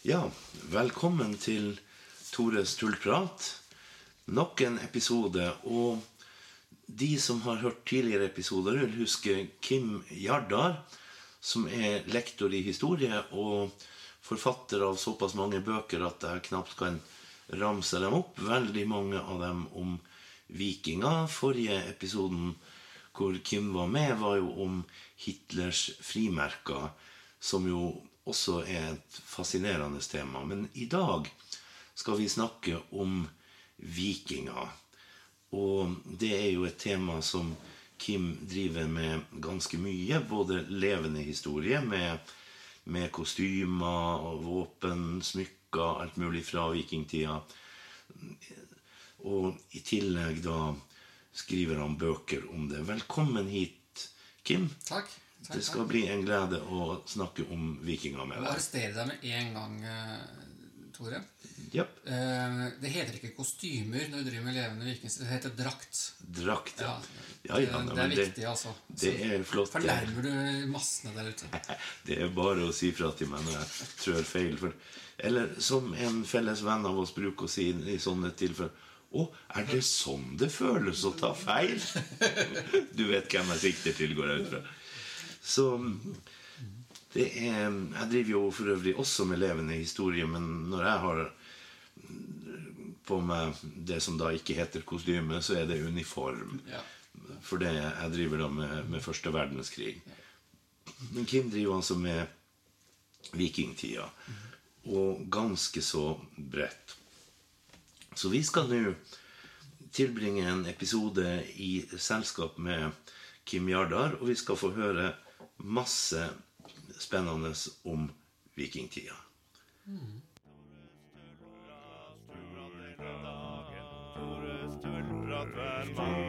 Ja, velkommen til Tores tullprat. Nok en episode. Og de som har hørt tidligere episoder, vil huske Kim Jardar, som er lektor i historie og forfatter av såpass mange bøker at jeg knapt kan ramse dem opp. Veldig mange av dem om vikinger. Forrige episoden hvor Kim var med, var jo om Hitlers frimerker, som jo også er et fascinerende tema. Men i dag skal vi snakke om vikinger. Og det er jo et tema som Kim driver med ganske mye. Både levende historie med, med kostymer, og våpen, smykker, alt mulig fra vikingtida. Og i tillegg da skriver han bøker om det. Velkommen hit, Kim. Takk. Det skal bli en glede å snakke om vikinger med Jeg arresterer deg. deg med en gang, eh, Tore. Japp. Eh, Det heter ikke kostymer når du driver med levende vikinger. Det heter drakt. Drakt, ja. Ja, Ja, det, det er viktig, altså. Det er flott. Fornærmer du massene der ute? Det er bare å si fra til meg når jeg trør feil. For, eller som en felles venn av oss bruker å si i sånne tilfeller Å, er det sånn det føles å ta feil? Du vet hvem jeg sikter til, går jeg ut fra. Så det er Jeg driver jo for øvrig også med levende historie, men når jeg har på meg det som da ikke heter kostyme, så er det uniform. Ja. For det jeg driver da med, med første verdenskrig. Men Kim driver altså med vikingtida. Og ganske så bredt. Så vi skal nå tilbringe en episode i selskap med Kim Jardar, og vi skal få høre masse spennende om vikingtida. Mm. hver.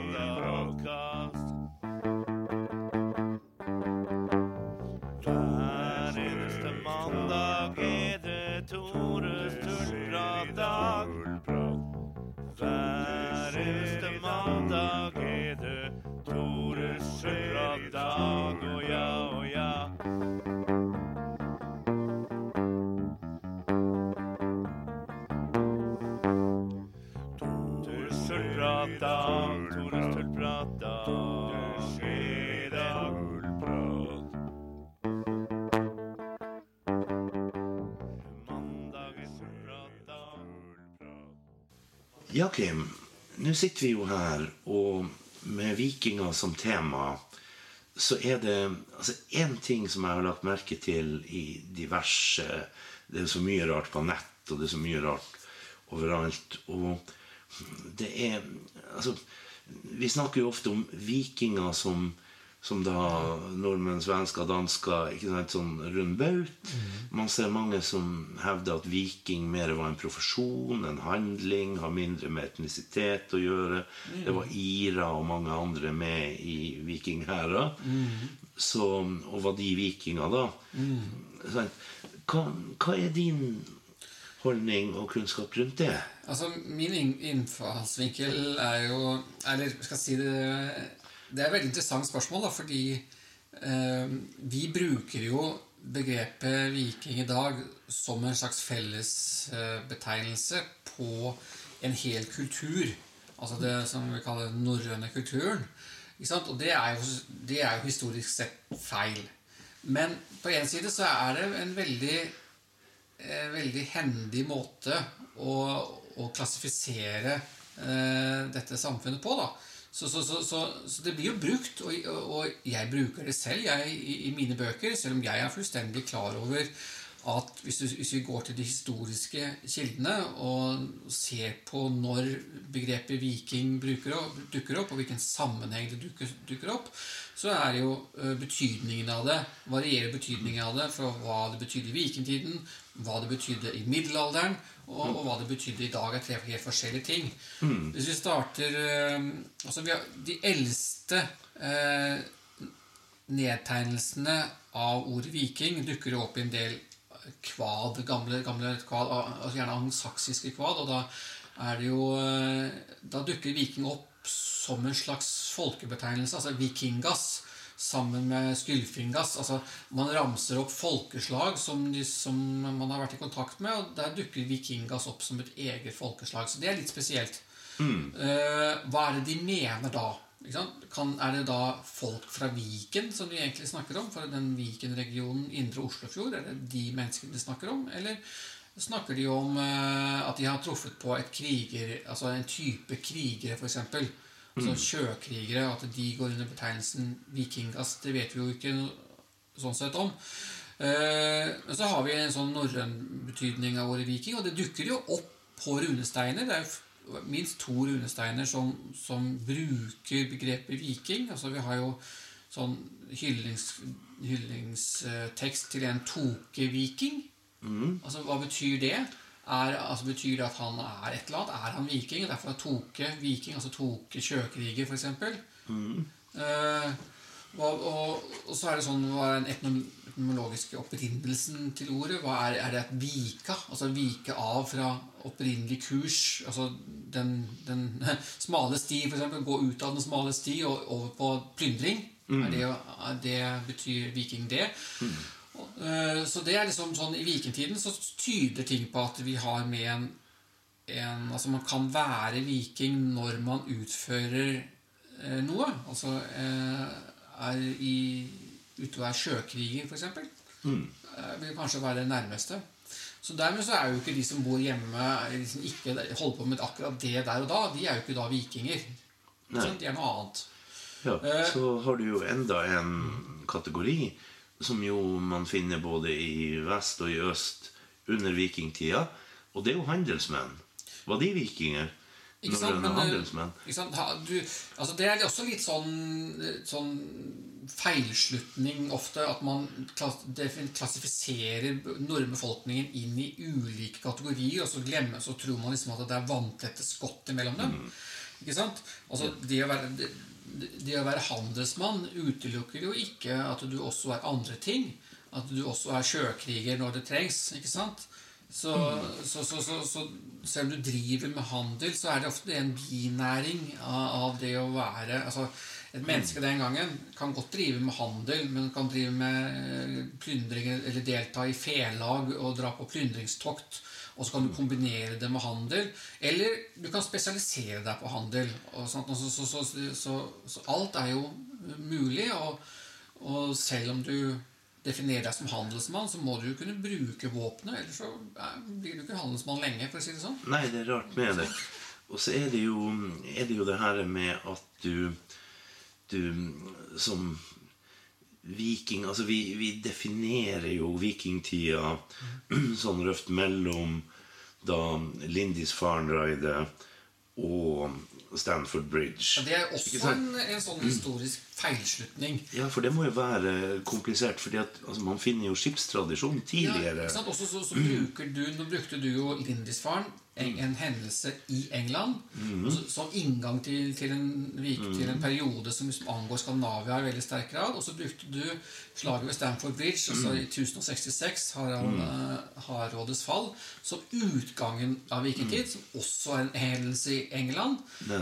Ja, Kim. Nå sitter vi jo her, og med vikinger som tema så er det altså ting som jeg har lagt merke til i diverse Det er så mye rart på nett, og det er så mye rart overalt. Og det er Altså, vi snakker jo ofte om vikinger som som da nordmenn, svensker, dansker ikke sant, Sånn rund baut. Man ser mange som hevder at viking mer var en profesjon, en handling, har mindre med etnisitet å gjøre. Det var ira og mange andre med i vikinghæra. Så, og var de vikinger, da? Sant? Hva, hva er din holdning og kunnskap rundt det? Altså, Min inn- innfallsvinkel er jo Eller skal jeg si det Det er et veldig interessant spørsmål, da, fordi eh, vi bruker jo begrepet viking i dag som en slags fellesbetegnelse på en hel kultur. Altså det som vi kaller den norrøne kulturen. Og det er, jo, det er jo historisk sett feil. Men på en side så er det en veldig eh, veldig hendig måte å, å klassifisere eh, dette samfunnet på. da. Så, så, så, så, det blir jo brukt, og, og jeg bruker det selv jeg, i, i mine bøker, selv om jeg er fullstendig klar over at hvis, hvis vi går til de historiske kildene og ser på når begrepet viking opp, dukker opp, og hvilken sammenheng det dukker, dukker opp, så er jo betydningen av det varierer betydningen av det fra hva det betydde i vikingtiden, hva det betydde i middelalderen, og, og hva det betydde i dag, er tre helt forskjellige ting. Hvis vi starter altså vi har De eldste eh, nedtegnelsene av ordet viking dukker opp i en del kvad, gamle, gamle kvad, altså gjerne angsaksiske kvad, og da er det jo eh, Da dukker viking opp som en slags folkebetegnelse, altså vikingas, sammen med Skylfingas. Altså, man ramser opp folkeslag som, de, som man har vært i kontakt med, og der dukker Vikingas opp som et eget folkeslag. Så det er litt spesielt. Mm. hva er det de mener da? Kan, er det da folk fra Viken som vi egentlig snakker om? For den Viken-regionen, indre Oslofjord, er det de menneskene de snakker om? Eller snakker de om eh, at de har truffet på et kriger, altså en type krigere, f.eks.? Altså sjøkrigere, at de går under betegnelsen vikingas. Det vet vi jo ikke sånn sett om. Eh, Men så har vi en sånn norrøn betydning av ordet viking, og det dukker jo opp på runesteiner. Det er jo minst to runesteiner som, som bruker begrepet viking. Altså Vi har jo sånn hyllings, hyllingstekst til en tokeviking. Altså, Hva betyr det? Er, altså, betyr det at han er et eller annet? Er han viking? Derfor er Toke viking, altså Toke sjøkriger, f.eks. Eh, og, og, og så er det sånn Hva er den etnom- etnomologiske opprinnelsen til ordet? Hva er, er det et vika? Altså vike av fra opprinnelig kurs? Altså den, den smale sti, f.eks. Gå ut av den smale sti og over på plyndring? Er det, er det betyr viking det? Eh, Så det er liksom sånn I vikingtiden så tyder ting på at vi har med en, en Altså man kan være viking når man utfører eh, noe. Altså eh, er i ute og er sjøkriger, f.eks. Mm. Vil kanskje være det nærmeste. Så dermed så er jo ikke de som bor hjemme, liksom ikke holder på med akkurat det der og da, de er jo ikke da vikinger. Sant? De er noe annet. Ja, Eh. så har du jo enda en kategori som jo man finner både i vest og i øst under vikingtida, og det er jo handelsmenn. Var de vikinger? Ikke sant? Men, handelsmenn? ikke sant? Ha- Du, altså det er også litt sånn, sånn feilslutning ofte at man klassifiserer nordbefolkningen inn i ulike kategorier, og så glemmer, så tror man liksom at det er vanntette skott imellom dem. Ikke sant? Altså det å være, det, det å være handelsmann utelukker jo ikke at du også er andre ting. At du også er sjøkriger når det trengs. ikke sant? Så, så, så, så, selv om du driver med handel, så er det ofte en binæring av, det å være altså Et menneske den gangen kan godt drive med handel, men kan drive med eh, plyndring eller delta i felag og dra på plyndringstokt. Og så kan du kombinere det med handel. Eller du kan spesialisere deg på handel. Så alt er jo mulig. Og, og selv om du definerer deg som handelsmann, så må du jo kunne bruke våpenet. Ellers så blir du ikke handelsmann lenge, for å si det sånn. Nei, det er rart med det. Og så er det jo, er det, jo det her med at du, du som viking Altså, vi, vi definerer jo vikingtida sånn røft mellom da Lindis Farnride og Stanford Bridge. Det er også en, en sånn historisk feilslutning. Ja, for det må jo være komplisert, fordi at altså, man finner jo skipstradisjon Ja, tidligere. ikke sant? Også så, så bruker du, Nå brukte du jo Lindisfaren, en, en hendelse i England, så- som inngang til, til, en, til en periode som, som angår Skandinavia i veldig sterk grad. Og så brukte du slaget ved Stamford Bridge altså i 1066, Harald, eh, Hardrådets fall, som utgangen av vikingtid, som også er en hendelse i England.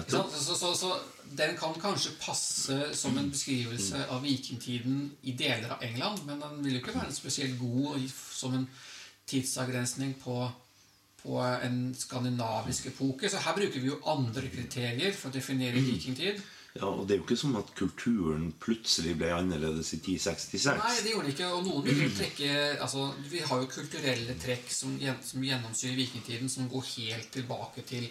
Så, så, så den kan kanskje passe som en beskrivelse av vikingtiden i deler av England, men den vil jo ikke være spesielt god som en tidsavgrensning på, på en skandinavisk epoke. Så her bruker vi jo andre kriterier for å definere vikingtid. Ja, og det er jo ikke som at kulturen plutselig ble annerledes i 1066. Nei, det gjorde det ikke. Og noen vil trekke altså, Vi har jo kulturelle trekk som, som gjennomsyrer vikingtiden, som går helt tilbake til,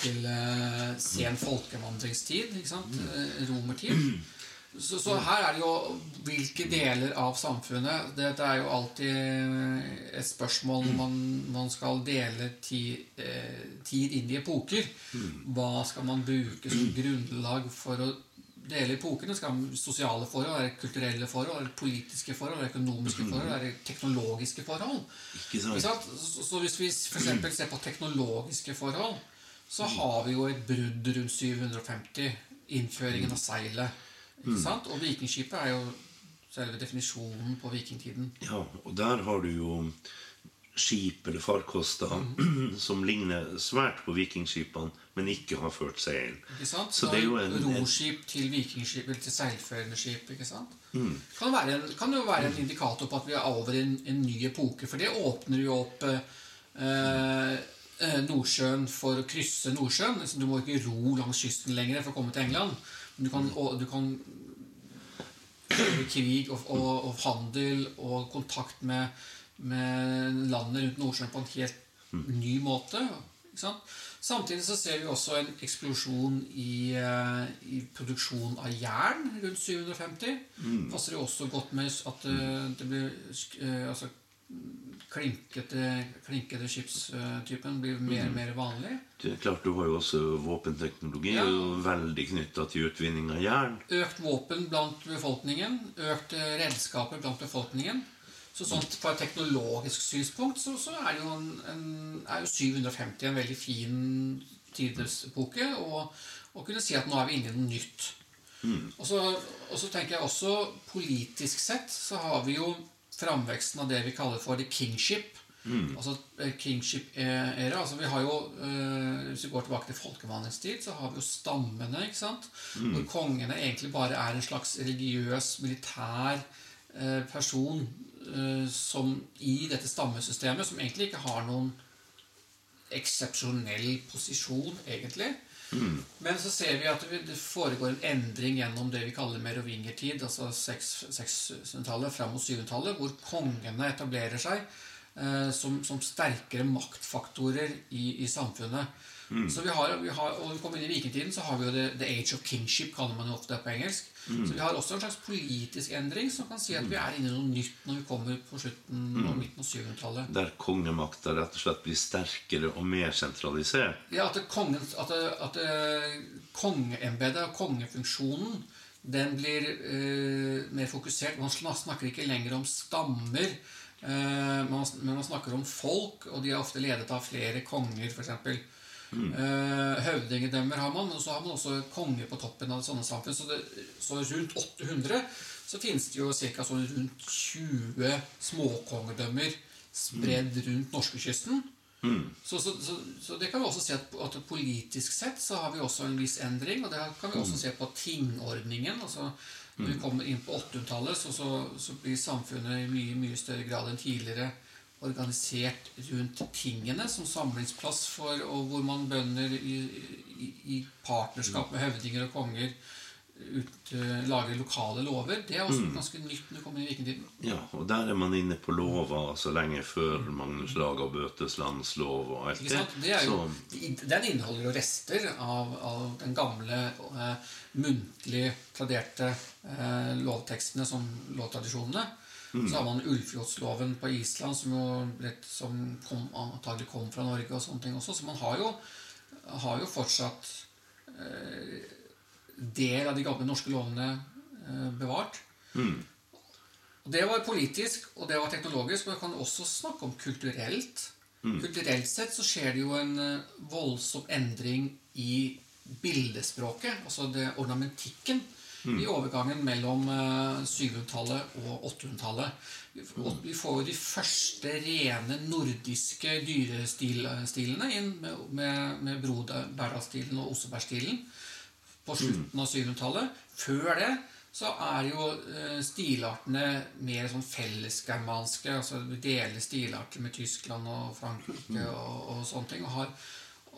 til uh, sen folkevandringstid. Ikke sant? Eh, romertid. Så, så her er det jo hvilke deler av samfunnet Dette er jo alltid et spørsmål når man, man skal dele tid, eh, tid inn i epoker. Hva skal man bruke som grunnlag for å dele epokene? Skal sosiale forhold, være kulturelle forhold, være politiske forhold, være økonomiske forhold, være teknologiske forhold? Så, så hvis vi f.eks. ser på teknologiske forhold, så har vi jo et brudd rundt 750. Innføringen av seilet. Ikke sant? Og vikingskipet er jo selve definisjonen på vikingtiden. Ja, og der har du jo skip eller farkoster som ligner svært på vikingskipene, men ikke har ført seil. Ikke sant? Så Så det er jo en- en- Roskip til vikingskip eller til seilførende skip. ikke sant? Mm. Kan, være en, kan jo være en indikator på at vi er over i en, en ny epoke. For det åpner jo opp eh, eh, Nordsjøen for å krysse Nordsjøen. Du må ikke ro langs kysten lenger for å komme til England. Du kan, og, du kan krig og, og, og handel og kontakt med, med landet rundt Nordsjøen på en helt ny måte. Ikke sant? Samtidig så ser vi også en eksplosjon i, eh, i produksjon av jern rundt 750. Passer jo også godt med at det, det blir eh, altså, klinkete, klinkete skipstypen blir mer og mer vanlig. Det er klart, Du har jo også våpenteknologi, Ja. veldig knytta til utvinning av jern. Økt våpen blant befolkningen, økt eh, redskaper blant befolkningen. Så sånn på et teknologisk synspunkt så, så er, jo en, en, er jo 750 en veldig fin tidsepoke. Og, og kunne si at nå er vi inne i noe nytt. Og, så, og så tenker jeg også politisk sett så har vi jo framveksten av det vi kaller for the kingship. Altså eh, kingship-æra. Altså vi har jo, eh, Hvis vi går tilbake til folkevandringstid, så har vi jo stammene. ikke sant? Hvor kongene egentlig bare er en slags religiøs, militær eh, person eh, som i dette stammesystemet, som egentlig ikke har noen eksepsjonell posisjon, egentlig. Men så ser vi at det foregår en endring gjennom det vi kaller merovingertid, altså 600-tallet fram mot 700-tallet, hvor kongene etablerer seg som, som sterkere maktfaktorer i, i samfunnet. Så vi har, vi har, og vi kommer inn i vikingtiden, så har vi jo the, the age of kingship, kaller man jo ofte på engelsk. Så vi har også en slags politisk endring som kan si at vi er inne i noe nytt når vi kommer på slutten og midten av 700-tallet. Der kongemakta rett og slett blir sterkere og mer sentralisert. Ja, at, kongen, at, at kongeembedet og kongefunksjonen den blir uh, mer fokusert. Man snakker ikke lenger om stammer, eh, men man snakker om folk, og de er ofte ledet av flere konger, f.eks. Eh, høvdingedømmer har man, men så har man også konger på toppen av sånne samfunn. Så, det, så rundt 800 så finnes det jo ca. Sånn rundt 20 småkongedømmer spredd rundt norskekysten. Så, så, så, så det kan vi også se at, at politisk sett så har vi også en viss endring. Og det kan vi også se på tingordningen. altså Når vi kommer inn på 800-tallet, så, så, så blir samfunnet i mye, mye større grad enn tidligere organisert rundt tingene som samlingsplass for og hvor man bønder i, i, i partnerskap med høvdinger og konger ut, eh, lager lokale lover. Det er også ganske nytt når det kommer i vikingtiden. Ja, og der er man inne på lover så lenge før Magnus lager Bøteslandslov og alt det. Det er jo, Så, den inneholder jo rester av, av den gamle eh, muntlig traderte eh, lovtekstene som lovtradisjonene. Så har man Ullfjordsloven på Island, som jo litt, som kom, antagelig kom fra Norge. og sånne ting også. Så man har jo, har jo fortsatt eh, del av de gamle norske lovene bevart. bevart. Og Det var politisk, og det var teknologisk, men jeg kan også snakke om kulturelt. Kulturelt sett så skjer det jo en eh, voldsom endring i bildespråket, altså det, ornamentikken, i overgangen mellom eh, 700-tallet og 800-tallet. Vi får- og Vi får jo de første rene nordiske dyrestilene inn med, med, med Brodbergdalsstilen og Osebergstilen på slutten av 700-tallet. Før det så er jo eh, stilartene mer sånn fellesgermanske. altså Vi deler stilarter med Tyskland og Frankrike og, og sånne ting. Og har,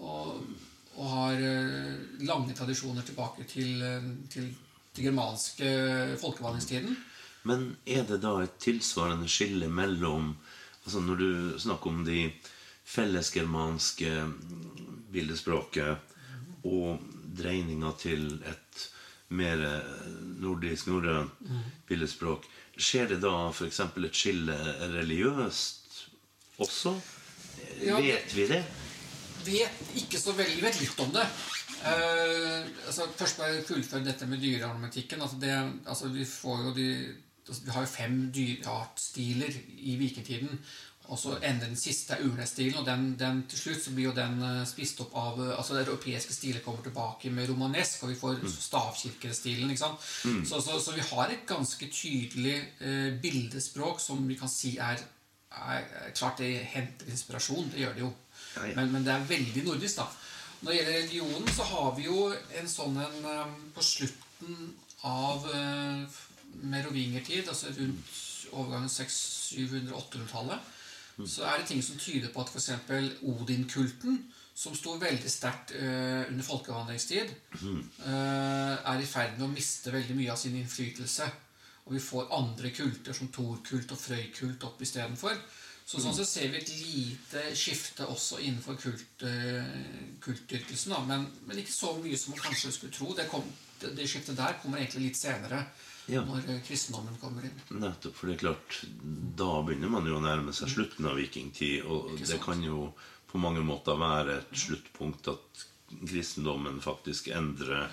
og, og har eh, lange tradisjoner tilbake til, eh, til, til germanske folkevandringstiden. men er det da et tilsvarende skille mellom altså Når du snakker om de fellesgermanske bildespråket og dreininga til et mer nordisk, norrønt billedspråk, skjer det da f.eks. et skille religiøst også? Ja, Vet vi det? vet ikke så veldig vet litt om det. Uh, altså, først bare fullføre dette med dyreornamentikken. Altså, det, altså, vi de altså, Vi har jo fem dyreartstiler i vikingtiden. Og så ender den siste urnestilen, og den, den, til slutt så blir jo den eh, spist opp av eh, Altså det europeiske stilet kommer tilbake med romanesk, og vi får stavkirkestilen. ikke sant? Så, så, så vi har et ganske tydelig eh, bildespråk som vi kan si er, er, er klart det henter inspirasjon. Det gjør det jo. Ja, ja. Men, men det er veldig nordisk, da. Når det gjelder religionen, så har vi jo en sånn en um, På slutten av eh, merovingertid, altså rundt overgangen 600-700-800-tallet, så er det ting som tyder på at f.eks. Odin-kulten, som sto veldig sterkt uh, under folkevandringstid, uh, er i ferd med å miste veldig mye av sin innflytelse. Og vi får andre kulter, som Thor-kult og Frøy-kult, opp istedenfor. Så sånn så ser vi et lite skifte også innenfor kult, uh, kultdyrkelsen. Men, men ikke så mye som man kanskje skulle tro. Det, kom, det, det skiftet der kommer egentlig litt senere. Ja. Når eh, kristendommen kommer inn. Nettopp, for det er klart Da begynner man jo å nærme seg slutten av vikingtid. Og det kan jo på mange måter være et sluttpunkt at kristendommen faktisk endrer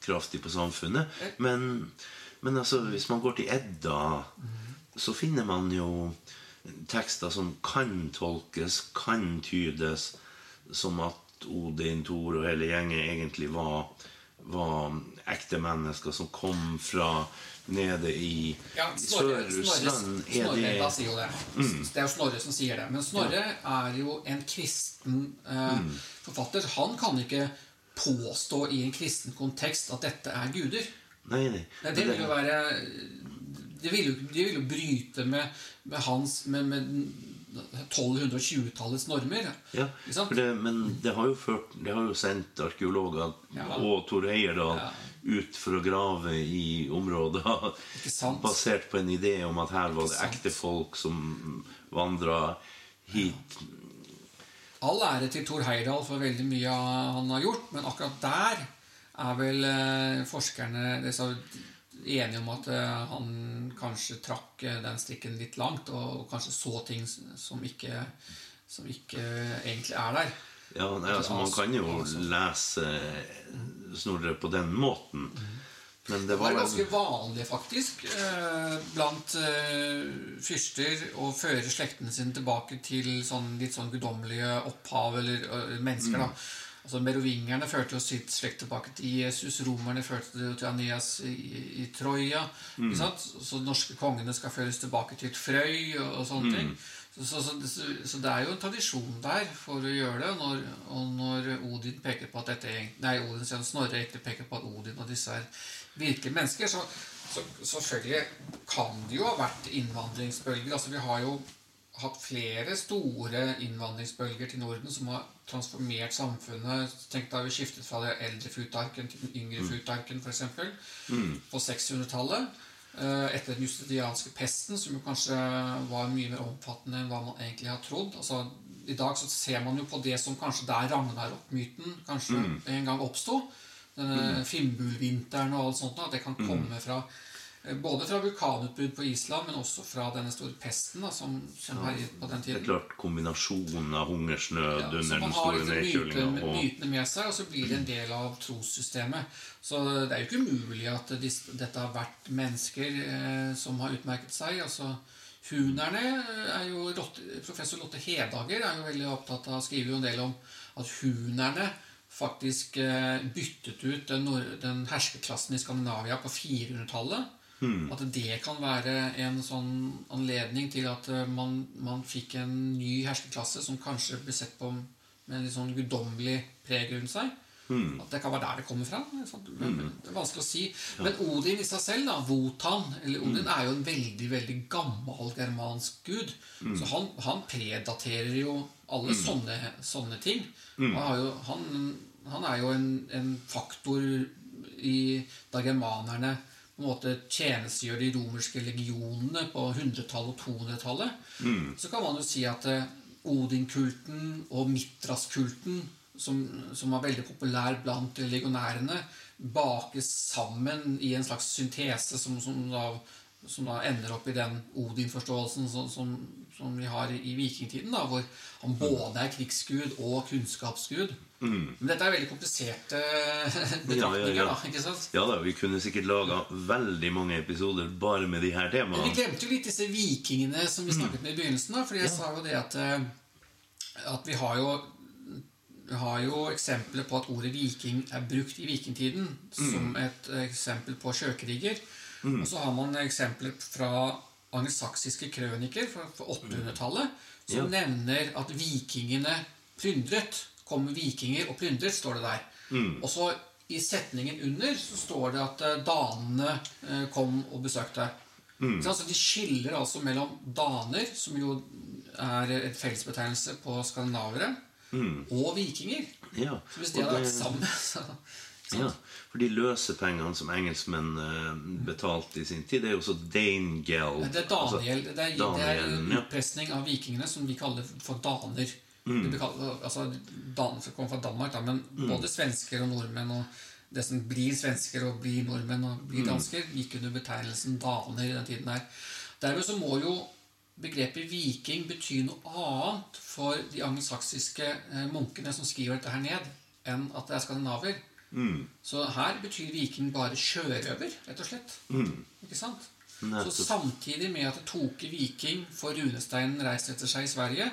kraftig på samfunnet. Men, men altså, hvis man går til Edda, så finner man jo tekster som kan tolkes, kan tydes som at Odin, Thor og hele gjengen egentlig var, var ekte mennesker som kom fra nede i Ja, Sør-Russland. Er det da sier jo det. Det er jo Snorre som sier det. Men Snorre er jo en kristen eh, forfatter. Han kan ikke påstå i en kristen kontekst at dette er guder. Nei, nei. Nei, det vil jo være Det vil jo, de vil jo bryte med, med hans med, med 1220-tallets normer. Ja, det, men det har jo ført Det har jo sendt arkeologer Ja. og Tor Heyerdahl Ja. Ut for å grave i områder basert på en idé om at her var det ekte folk som vandra hit. All ære til Thor Heyerdahl for veldig mye han har gjort, men akkurat der er vel eh, forskerne enige om at eh, han kanskje trakk eh, den strikken litt langt, og kanskje så ting som ikke, som ikke egentlig er der. Ja, nei, altså Man kan jo lese Snorre på den måten. Men det Det var var ganske vanlig, faktisk, eh, blant eh, fyrster å føre slektene sine tilbake til sånn, litt sånn guddommelige opphav eller eh, mennesker. da. Altså Merovingerne førte jo sitt slekt tilbake til Jesus. Romerne førte det til Aneas i, i Troja. Mm. Så norske kongene skal føres tilbake til et Frøy og, og sånne ting. Så, så, så, så, det er jo en tradisjon der for å gjøre det. Og når, og når Odin peker på at dette er- Nei, Odin Snorre egentlig peker på at Odin og disse er virkelige mennesker, så, så selvfølgelig kan det jo ha vært innvandringsbølger. Altså Vi har jo hatt flere store innvandringsbølger til Norden som har transformert samfunnet. Tenk da vi skiftet fra det eldre futarken til den yngre futarken, f.eks. På 600-tallet. Eh, Etter den justitianske pesten, som jo kanskje var mye mer omfattende enn hva man egentlig har trodd. Altså, I dag så ser man jo på det som kanskje der Ragnarok-myten kanskje en gang oppsto. Denne Fimbulvinteren og alt sånt. At det kan komme fra både fra vulkanutbrudd på Island, men også fra denne store pesten da, som, som herjet på den tiden. det er klart kombinasjonen av hungersnød Ja, under den man har store liksom nedkjølinga mytene, og mytene med seg, og så blir det en del av trossystemet. Så det er jo ikke umulig at dette har vært mennesker eh, som har utmerket seg. altså Hunerne er jo Professor Lotte Hedager er jo veldig opptatt av skriver jo en del om at hunerne faktisk eh, byttet ut den, den herskerklassen i Skandinavia på 400-tallet. At det kan være en sånn anledning til at eh, man, man fikk en ny herskerklasse som kanskje ble sett på med en litt sånn guddommelig preg rundt seg. At det kan være der det kommer fra. Det er? Men, Det er vanskelig å si. Men Odin i seg selv, da, Wotan, eller Odin, er jo en veldig veldig gammel germansk gud. Så han, han predaterer jo alle sånne, sånne ting. Han, har jo, han, han er jo en, en faktor i, da germanerne på en måte tjenestegjør de romerske legionene på 100-tallet og 200-tallet, så kan man jo si at eh, Odin-kulten og Mitras-kulten, som, som var veldig populær blant legionærene, bakes sammen i en slags syntese som, som, da, som da ender opp i den Odin-forståelsen som, som, som vi har i vikingtiden, da, hvor han både er krigsgud og kunnskapsgud. Men dette er veldig kompliserte betraktninger, ja. da. ikke sant? Ja da, vi kunne sikkert laga veldig mange episoder bare med de her Men vi glemte jo litt disse vikingene som vi snakket med i begynnelsen. da, fordi jeg sa jo det at, eh, at vi har jo vi har jo eksempler på at ordet viking er brukt i vikingtiden som et eksempel på sjøkriger. Og så har man eksempler fra angelsaksiske krøniker fra fra 800-tallet som Ja. nevner at vikingene plyndret. Kom vikinger og plyndret, står det der. Og så i setningen under så står det at eh, danene eh, kom og besøkte. Så altså, de skiller altså mellom daner, som jo er en fellesbetegnelse på skandinavere, og vikinger. Ja. Så hvis de hadde vært sammen så? Ja, for de løsepengene som engelskmenn eh, betalte i sin tid, det er jo så Danegeld. Det er Daniel. det, er, det er Daniel, ja. utpressing av vikingene som vi kaller for daner. Mm. Det kalt, altså, daner kommer fra Danmark, da, men både svensker og nordmenn og det som blir svensker og blir nordmenn og Mm. blir dansker, gikk under betegnelsen daner i den tiden her. Dermed så må jo begrepet viking bety noe annet for de angelsaksiske eh, munkene som skriver dette her ned, enn at det er skandinaver. Mm. Så her betyr viking bare sjørøver, rett og slett. Ikke sant? Så Mm. Samtidig med at Toke viking får runesteinen reist etter seg i Sverige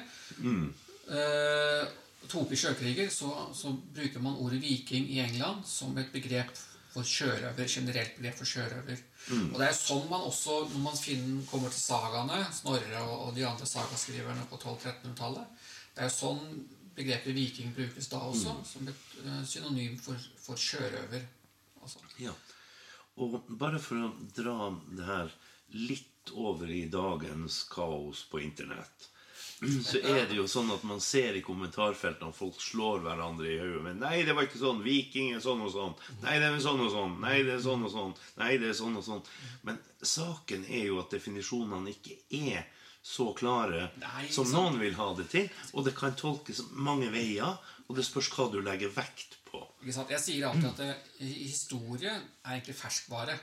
Mm. eh, Toke sjøkriger, så, så bruker man ordet viking i England som et begrep for sjørøver. Generelt begrep for sjørøver. Mm. Og det er sånn man også, når man finner, kommer til sagaene, Snorre og, og de andre sagaskriverne på 1200-1300-tallet Det er jo sånn begrepet viking brukes da også, Mm. som et eh, synonym for, for sjørøver. Altså. Ja. Og bare for å dra det her litt over i dagens kaos på internett, så er det jo sånn at man ser i kommentarfeltene folk slår hverandre i hodet Men 'Nei, det var ikke sånn. Viking er sånn og sånn. Nei, det er sånn og sånn. Nei, det er sånn og sånn. Nei, det er sånn og sånn. Men saken er jo at definisjonene ikke er så klare Nei, som sant. noen vil ha det til. Og det kan tolkes mange veier, og det spørs hva du legger vekt på. Jeg sier alltid at eh, historie er egentlig ferskvare.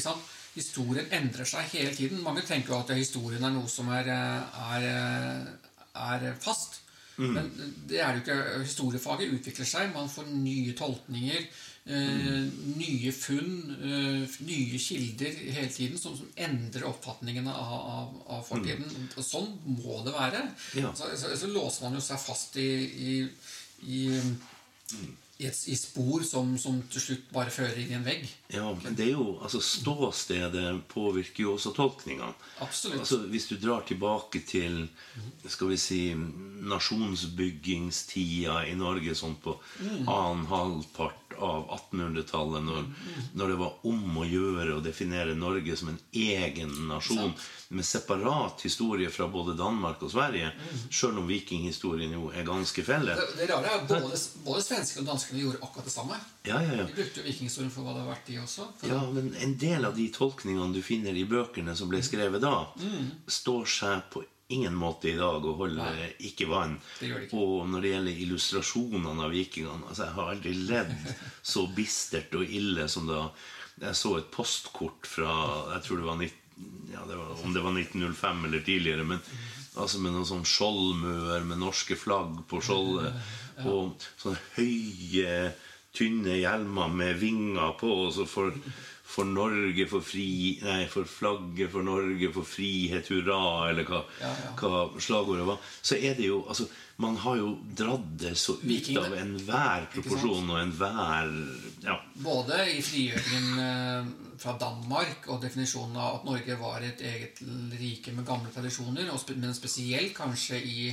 Sant? Historien endrer seg hele tiden. Mange tenker jo at historien er noe som er, eh, er, eh, er fast. Men det er det jo ikke. Historiefaget utvikler seg. Man får nye tolkninger, eh, nye funn, eh, nye kilder hele tiden som, som endrer oppfatningene av, av, av fortiden. Mm. sånn må det være. Ja. Så, så, så låser man jo seg fast i, i, i i, et, i spor som, som til slutt bare fører inn i en vegg. Ja, men det er jo, altså Ståstedet påvirker jo også tolkningene. Altså, hvis du drar tilbake til skal vi si, nasjonsbyggingstida i Norge sånn på annen halvpart av 1800-tallet, når, når det var om å gjøre å definere Norge som en egen nasjon med separat historie fra både Danmark og Sverige, sjøl om vikinghistorien jo er ganske felles. det, det rare er både, både svenske og danskene gjorde akkurat det samme. Ja, ja, ja. De brukte vikinghistorien for hva det har vært, de også. Ja, men en del av de tolkningene du finner i bøkene som ble skrevet da, står seg på ingen måte i dag og holder ikke vann. Det gjør det ikke. Og når det gjelder illustrasjonene av vikingene altså Jeg har aldri ledd så bistert og ille som da jeg så et postkort fra jeg tror det var, 19, ja, det var om det var 1905 eller tidligere. men Altså med noen sånn skjoldmøer med norske flagg på skjoldet. Og sånne høye, tynne hjelmer med vinger på. Og så for, for Norge for fri Nei, for flagget for Norge for frihet, hurra, eller hva, Ja, ja. hva slagordet var. Så er det jo Altså, man har jo dratt det så ut av enhver proporsjon og enhver Ja. Både i frigjøringen eh, fra Danmark og definisjonen av at Norge var et eget rike med gamle tradisjoner, men spesielt kanskje i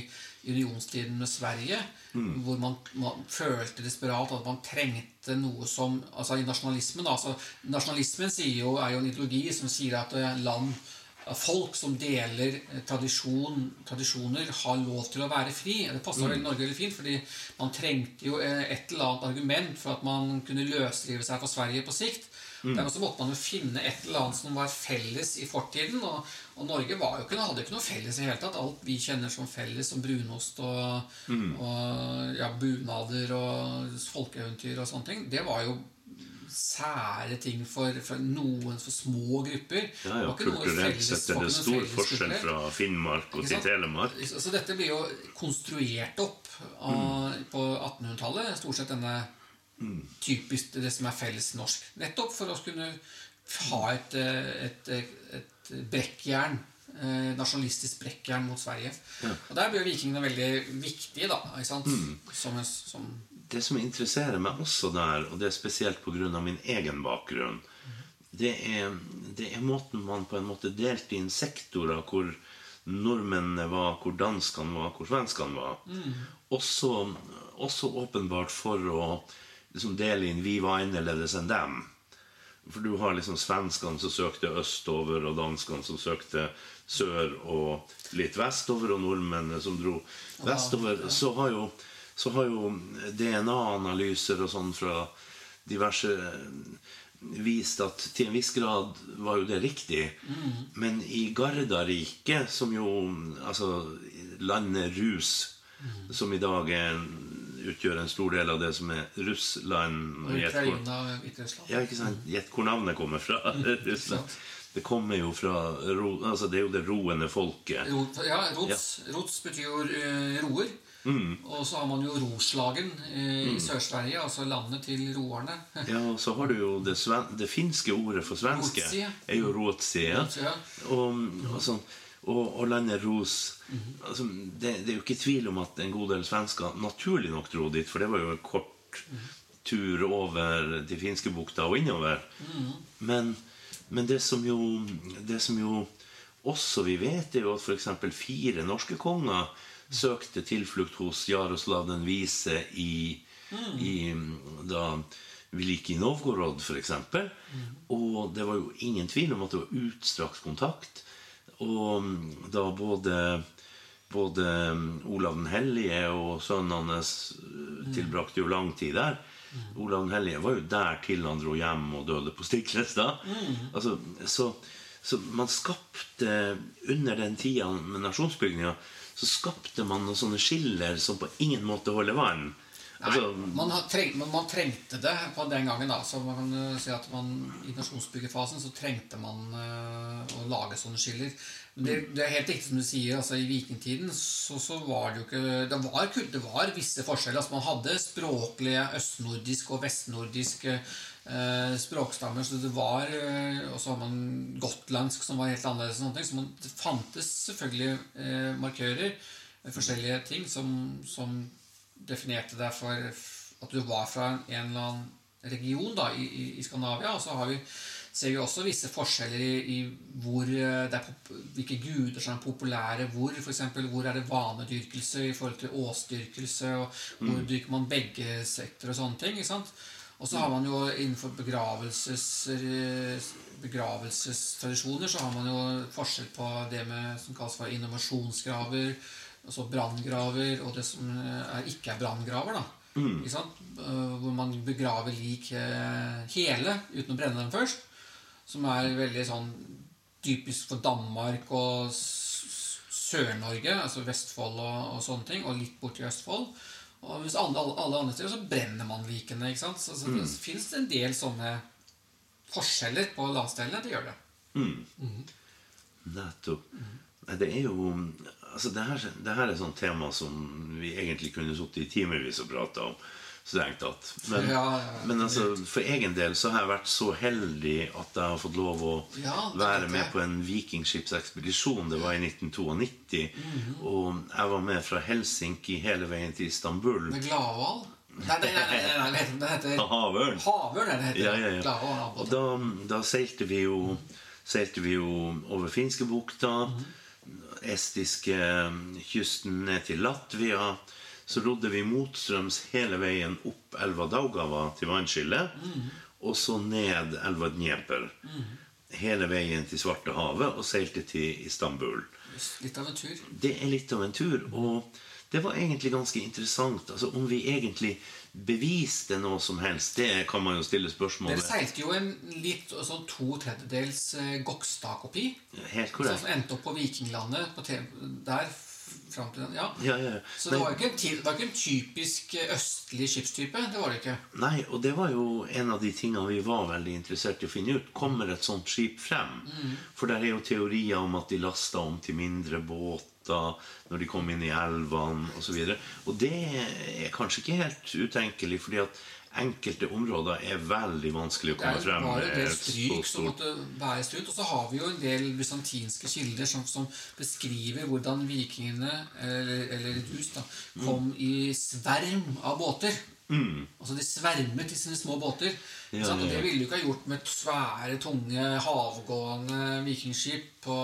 unionstiden med Sverige, hvor man, man følte desperat at man trengte noe som altså I nasjonalismen da, altså Nasjonalismen jo, er jo en ideologi som sier at eh, land Folk som deler eh, tradisjon, tradisjoner, har lov til å være fri. Det passer mm. Norge veldig fint, fordi man trengte jo eh, et eller annet argument for at man kunne løsrive seg fra Sverige på sikt. Dermed så måtte man jo finne et eller annet som var felles i fortiden. Og, og Norge var jo ikke, hadde ikke noe felles i hele tatt. Alt vi kjenner som felles, som brunost og, og ja, bunader og folkeeventyr og sånne ting, det var jo sære ting for, for noen for små grupper. Ja, ja, Kulturelt sett er det stor forskjell fra Finnmark og til? Telemark. Så, dette blir jo konstruert opp av, på 1800-tallet. Stort sett denne typisk det som er felles norsk. Nettopp for å kunne ha et, eh, et, et brekkjern. eh, Nasjonalistisk brekkjern mot Sverige. Og der blir vikingene veldig viktige, da. Ikke sant? Som, som Det som interesserer meg også der, og det er spesielt pga. min egen bakgrunn, det er det er måten man på en måte delte inn sektorer hvor nordmennene var, hvor danskene var, hvor svenskene var. Også, også åpenbart for å liksom dele inn vi var annerledes enn dem. For du har liksom svenskene som søkte østover, og danskene som søkte sør og litt vestover, og nordmennene som dro vestover. Så har jo, så har jo DNA-analyser og sånn fra diverse vist at til en viss grad var jo det riktig. Men i Gardariket, som jo Altså landet Rus, som i dag er, utgjør en stor del av det som er Russland Og Ukraina Hviterussland. ja, ikke sant? Gjett hvor navnet kommer fra. Russland. Det kommer jo fra altså Det er jo det roende folket. Ja, rots, rots betyr jo eh, roer. Mm. Og så har man jo Roslagen i i Sør-Sverige, altså landet til roerne. Ja, og så har du jo det, det finske ordet for svenske. Rotsie. er jo rotsie. Ja. Ja. Og, og, sånn, og, og landet Ros altså, det, det er jo ikke tvil om at en god del svensker naturlig nok dro dit, for det var jo en kort tur over de finske bukta og innover. Men, men det, som jo, det som jo også vi vet, er jo at f.eks. fire norske konger søkte tilflukt hos Jaroslav den vise i, i da i Novgorod, f.eks. Og det var jo ingen tvil om at det var utstrakt kontakt. Og da både, både Olav den hellige og sønnen hans tilbrakte jo lang tid der. Olav den hellige var jo der til han dro hjem og døde på Stiklestad. Altså, så, så man skapte Under den tida med nasjonsbygninga så skapte man noen sånne skiller som på ingen måte holder vann. Altså, Man, har treng, men man trengte det på den gangen. da Så man kan eh, si at man I nasjonsbyggerfasen så trengte man uh, å lage sånne skiller. Men det, det er helt riktig som du sier. altså I vikingtiden så, så var det jo ikke Det var, det var visse forskjeller. altså Man hadde språklige østnordisk og vestnordisk uh, språkstammer. Så det var uh, Og så har man gotlandsk, som var helt annerledes. og Sånne ting, så man, det fantes selvfølgelig markører, forskjellige ting, som, som definerte deg for at du var fra en eller annen region da, i, i, Skandinavia. Og så har vi, ser vi også visse forskjeller i, i hvor eh, er, pop- hvilke guder som er populære hvor. For eksempel, hvor er det vanedyrkelse i forhold til åsdyrkelse, og hvor dyrker man begge sekter og sånne ting. ikke sant? Og så har man jo innenfor begravelses, eh, begravelsestradisjoner så har man jo forskjell på det med, som kalles for innovasjonsgraver, altså branngraver, og det som eh, er, ikke er branngraver. da. Ikke sant? Eh, Hvor man begraver lik eh, hele uten å brenne dem først. Som er veldig sånn typisk for Danmark og Sør-Norge, altså Vestfold og, og sånne ting, og litt borti Østfold. Og hvis alle, alle andre steder så brenner man likene. ikke sant? Så, så det fins en del sånne forskjeller på landsdelene. Det gjør det. Nettopp. Nei, det er jo altså det, her, det her er sånn tema som vi egentlig kunne sittet i timevis og prata om. Tatt. Men, Ja, men altså, for egen del så har jeg vært så heldig at jeg har fått lov å Ja, være med på en vikingskipsekspedisjon. Det var i 1992. Mhm. Og jeg var med fra Helsinki hele veien til Istanbul. Med gladhval? Nei, nei, nei, det heter- Havørn. Havørn. er det heter. Ja, ja, ja. Og da, da seilte vi jo Seilte vi jo over Finskebukta, estiske kysten ned til Latvia. Så rodde vi motstrøms hele veien opp elva Daugava til vannskillet. Og så ned elva Dnieper. Hele veien til Svartehavet og seilte til Istanbul. Litt av en tur. Det er litt av en tur, og det var egentlig ganske interessant. Altså Om vi egentlig beviste noe som helst, det kan man jo stille spørsmål Dere seilte jo en litt sånn to tredjedels eh, Gokstad-kopi. Helt korrekt. som endte opp på Vikinglandet. På TV, der frem fram til den. Ja. Ja, ja. Så det Men, var en det var ikke en typisk eh, østlig skipstype. Det var det ikke. nei, og det var jo en av de tingene vi var veldig interessert i å finne ut. Kommer et sånt skip frem? For der er jo teorier om at de lasta om til mindre båter når de kom inn i elvene osv. Og, så og det er kanskje ikke helt utenkelig, fordi at enkelte områder er veldig vanskelig å Det komme er frem bare en del bare så stryk som måtte bæres ut. Og så har vi jo en del bysantinske kilder som, som beskriver hvordan vikingene, eller, eller Rus, da, kom Mm. i sverm av båter. Altså De svermet i sine små båter. Ja? Og ja, ja. Det ville du ikke ha gjort med svære, tunge, havgående vikingskip på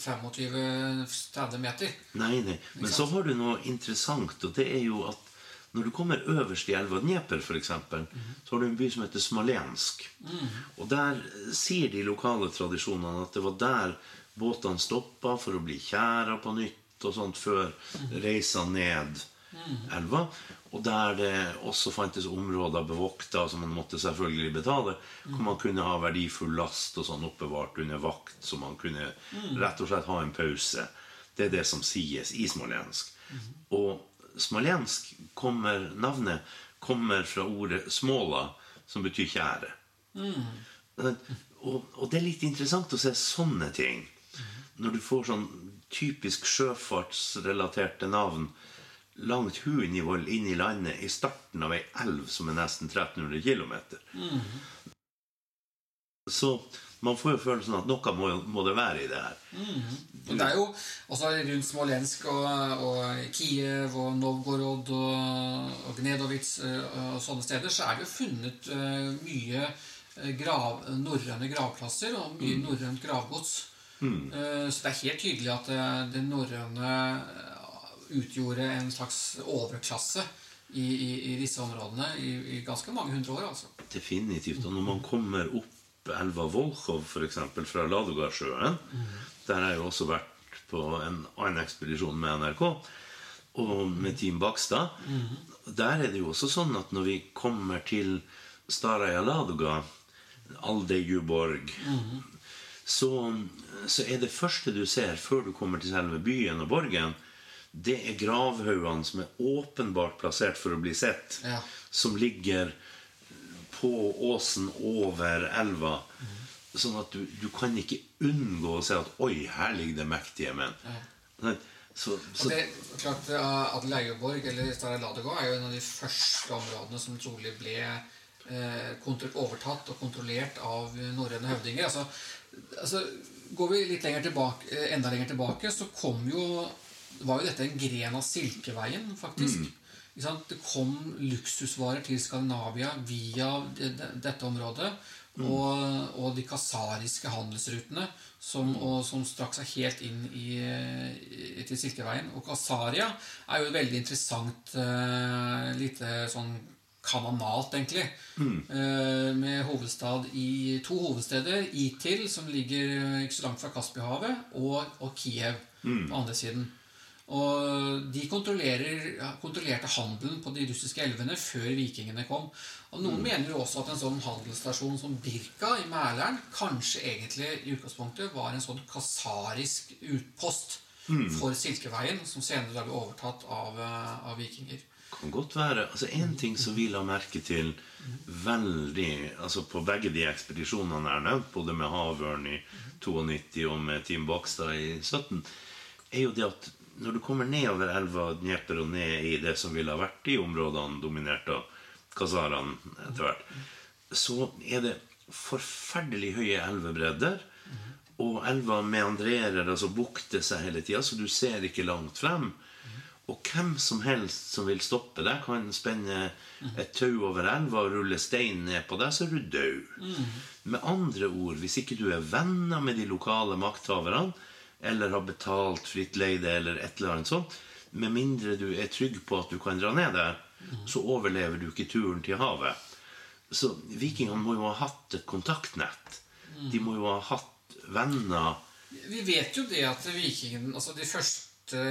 25-30 meter. Nei, nei. Men så har du noe interessant, og det er jo at når du kommer øverst i elva Dnieper, f.eks., så har du en by som heter Smolensk. Og der sier de lokale tradisjonene at det var der båtene stoppa for å bli tjæra på nytt og sånt før reisa ned elva. Og der det også fantes områder bevokta som man måtte selvfølgelig betale, hvor man kunne ha verdifull last og sånn oppbevart under vakt, så man kunne rett og slett ha en pause. Det er det som sies i smolensk. Og smolensk kommer, navnet kommer fra ordet småla, som betyr tjære. Og, og det er litt interessant å se sånne ting. Når du får sånn typisk sjøfartsrelaterte navn langt hunivål inn i landet i starten av ei elv som er nesten 1300 km. Så man får jo følelsen at noe må, må det være i det her. Og det er jo også rundt Smolensk og, og Kiev og Novgorod og, og Gnedovits eh, og sånne steder, så er det jo funnet eh, mye eh, grav, norrøne gravplasser og mye norrønt gravgods. Eh, Så det er helt tydelig at det norrøne utgjorde en slags overklasse i, i, i disse områdene i, i ganske mange hundre år. altså. Definitivt. Og når man kommer opp elva Volkhov, f.eks. fra Ladogasjøen Der har jeg jo også vært på en annen ekspedisjon med NRK og med Team Bakstad. Der er det jo også sånn at når vi kommer til Staraja Ladoga, Aldejuborg så, så er det første du ser før du kommer til selve byen og borgen, det er gravhaugene som er åpenbart plassert for å bli sett, Ja. som ligger på åsen over elva. Sånn at du, du kan ikke unngå å se at Oi, her ligger det mektige menn. Ja. Så, Og så, det, klart, at Adeleideborg eller Stara Ladegård er jo en av de første områdene som trolig ble eh, overtatt og kontrollert av norrøne høvdinger. Altså, altså, går vi litt lenger tilbake, eh, enda lenger tilbake, så kom jo var jo dette en gren av Silkeveien, faktisk. Sant? Det kom luksusvarer til Skandinavia via det- det- dette området. Og, og de kasariske handelsrutene som, og, som strakk seg helt inn i, i, til Silkeveien. Og Kasaria er jo et veldig interessant uh, lite sånn kanonat, egentlig. Eh, med hovedstad i to hovedsteder. Itil, som ligger ikke så langt fra Kaspihavet, og, og Kiev på andre siden. Og de kontrollerte handelen på de russiske elvene før vikingene kom. Og Noen mener jo også at en sånn handelsstasjon som Birka i Mæleren kanskje egentlig i utgangspunktet var en sånn kasarisk utpost for Silkeveien, som senere ble overtatt av, eh, av vikinger. kan godt være altså En ting som vi la merke til veldig altså på begge de ekspedisjonene jeg har nevnt, både med Havørn i 92 og med Team Bakstad i 17, er jo det at når du kommer nedover elva Dnjeper og ned i det som ville ha vært de områdene dominert av khazarene etter hvert, så er det forferdelig høye elvebredder. Og elva meandrerer, altså bukter seg hele tida, så du ser ikke langt frem. Og hvem som helst som vil stoppe deg, kan spenne et tau over elva og rulle stein ned på deg, så er du død. Med andre ord, hvis ikke du er venner med de lokale makthaverne, eller har betalt fritt leide eller et eller annet sånt, med mindre du er trygg på at du kan dra ned der, så overlever du ikke turen til havet. Så vikingene må jo ha hatt et kontaktnett. De må jo ha hatt venner. Vi vet jo det at vikingene altså de første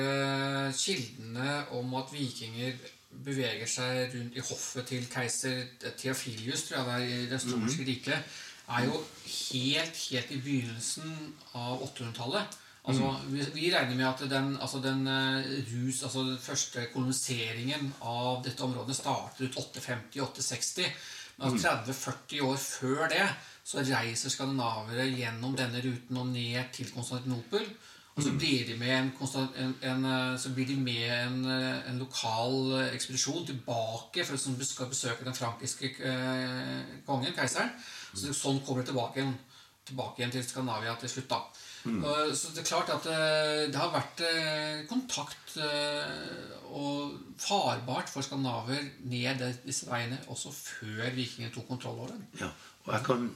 kildene om at vikinger beveger seg rundt i hoffet til keiser Theofilius, tror jeg det er i det østerromerske riket, er jo helt, helt i begynnelsen av 800-tallet. Altså, vi, vi regner med at den, altså den eh, rus, altså den første koloniseringen av dette området starter ut 850-860. Men altså 30-40 år før det så reiser skandinavere gjennom denne ruten og ned til Konstantinopel. Og så blir de med en, en, en, eh, så blir de med en, eh, en lokal ekspedisjon tilbake for å skal besøke den frankiske kongen, keiseren. Så sånn kommer de tilbake tilbake igjen til Skandinavia til slutt. da. Og, så det er klart at eh, det har vært eh, kontakt eh, og farbart for skandinaver ned disse veiene også før vikingene tok kontroll over dem. Ja, og jeg kan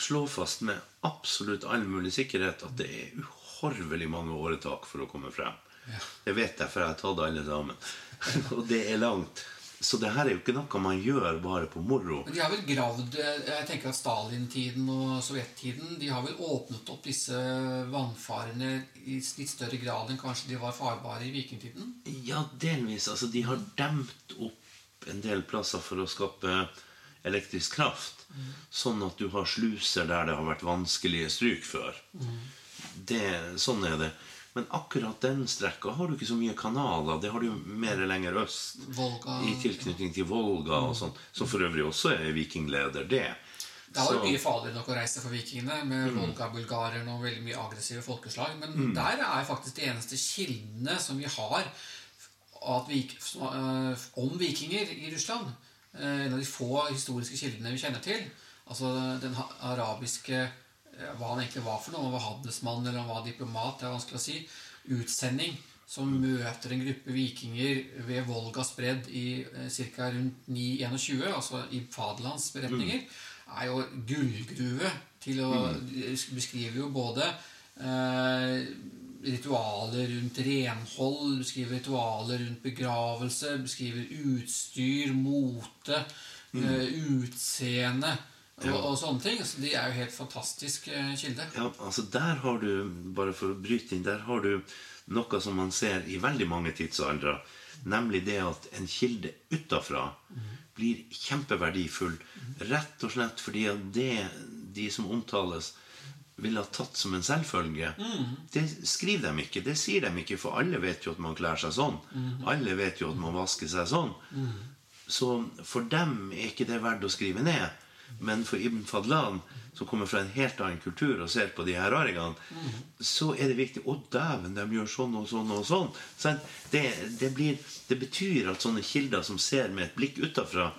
slå fast med absolutt all mulig sikkerhet at det er uhorvelig mange åretak for å komme frem. Ja. Det vet jeg, for jeg har tatt alle sammen. og det er langt. Så det her er jo ikke noe man gjør bare på moro. Men de har vel gravd eh, Jeg tenker at Stalin-tiden og sovjettiden De har vel åpnet opp disse vannfarene i litt større grad enn kanskje de var farbare i vikingtiden? Ja, delvis. Altså, de har demt opp en del plasser for å skape elektrisk kraft. Sånn at du har sluser der det har vært vanskelige stryk før. Det, sånn er det. Men akkurat den strekka har du ikke så mye kanaler. Det har du mer lenger øst. Volga I tilknytning til Volga og sånn. Som for øvrig også er vikingleder, det. Det var jo mye farligere nok å reise for vikingene med Volga-bulgarerne og veldig mye aggressive folkeslag. Men der er faktisk de eneste kildene som vi har vik, eh, om vikinger i Russland. eh, En av de få historiske kildene vi kjenner til. Altså den arabiske Hva han egentlig var for noe. Om han var handelsmann eller han var diplomat. Det er vanskelig å si. Utsending som møter en gruppe vikinger ved Volgas bredd i eh, ca. rundt 921, altså i Faderlands beretninger, er jo gullgruve til å beskrive jo både eh, ritualer rundt renhold, beskriver ritualer rundt begravelse, beskriver utstyr, mote, eh, utseende og, og sånne ting. Så de er jo helt fantastisk eh, kilde. Ja, altså der har du, bare for å bryte inn, der har du noe som man ser i veldig mange tidsaldre. Nemlig det at en kilde utafra blir kjempeverdifull. Rett og slett fordi at det de som omtales, ville ha tatt som en selvfølge. Det skriver de ikke. Det sier de ikke, for alle vet jo at man kler seg sånn. Alle vet jo at man vasker seg sånn. Så for dem er ikke det verdt å skrive ned. Men for Ibn Fadlan, som kommer fra en helt annen kultur og ser på de her raringene, så er det viktig Å, dæven, de gjør sånn og sånn og sånn. Det, det, blir, det betyr at sånne kilder som ser med et blikk utafra,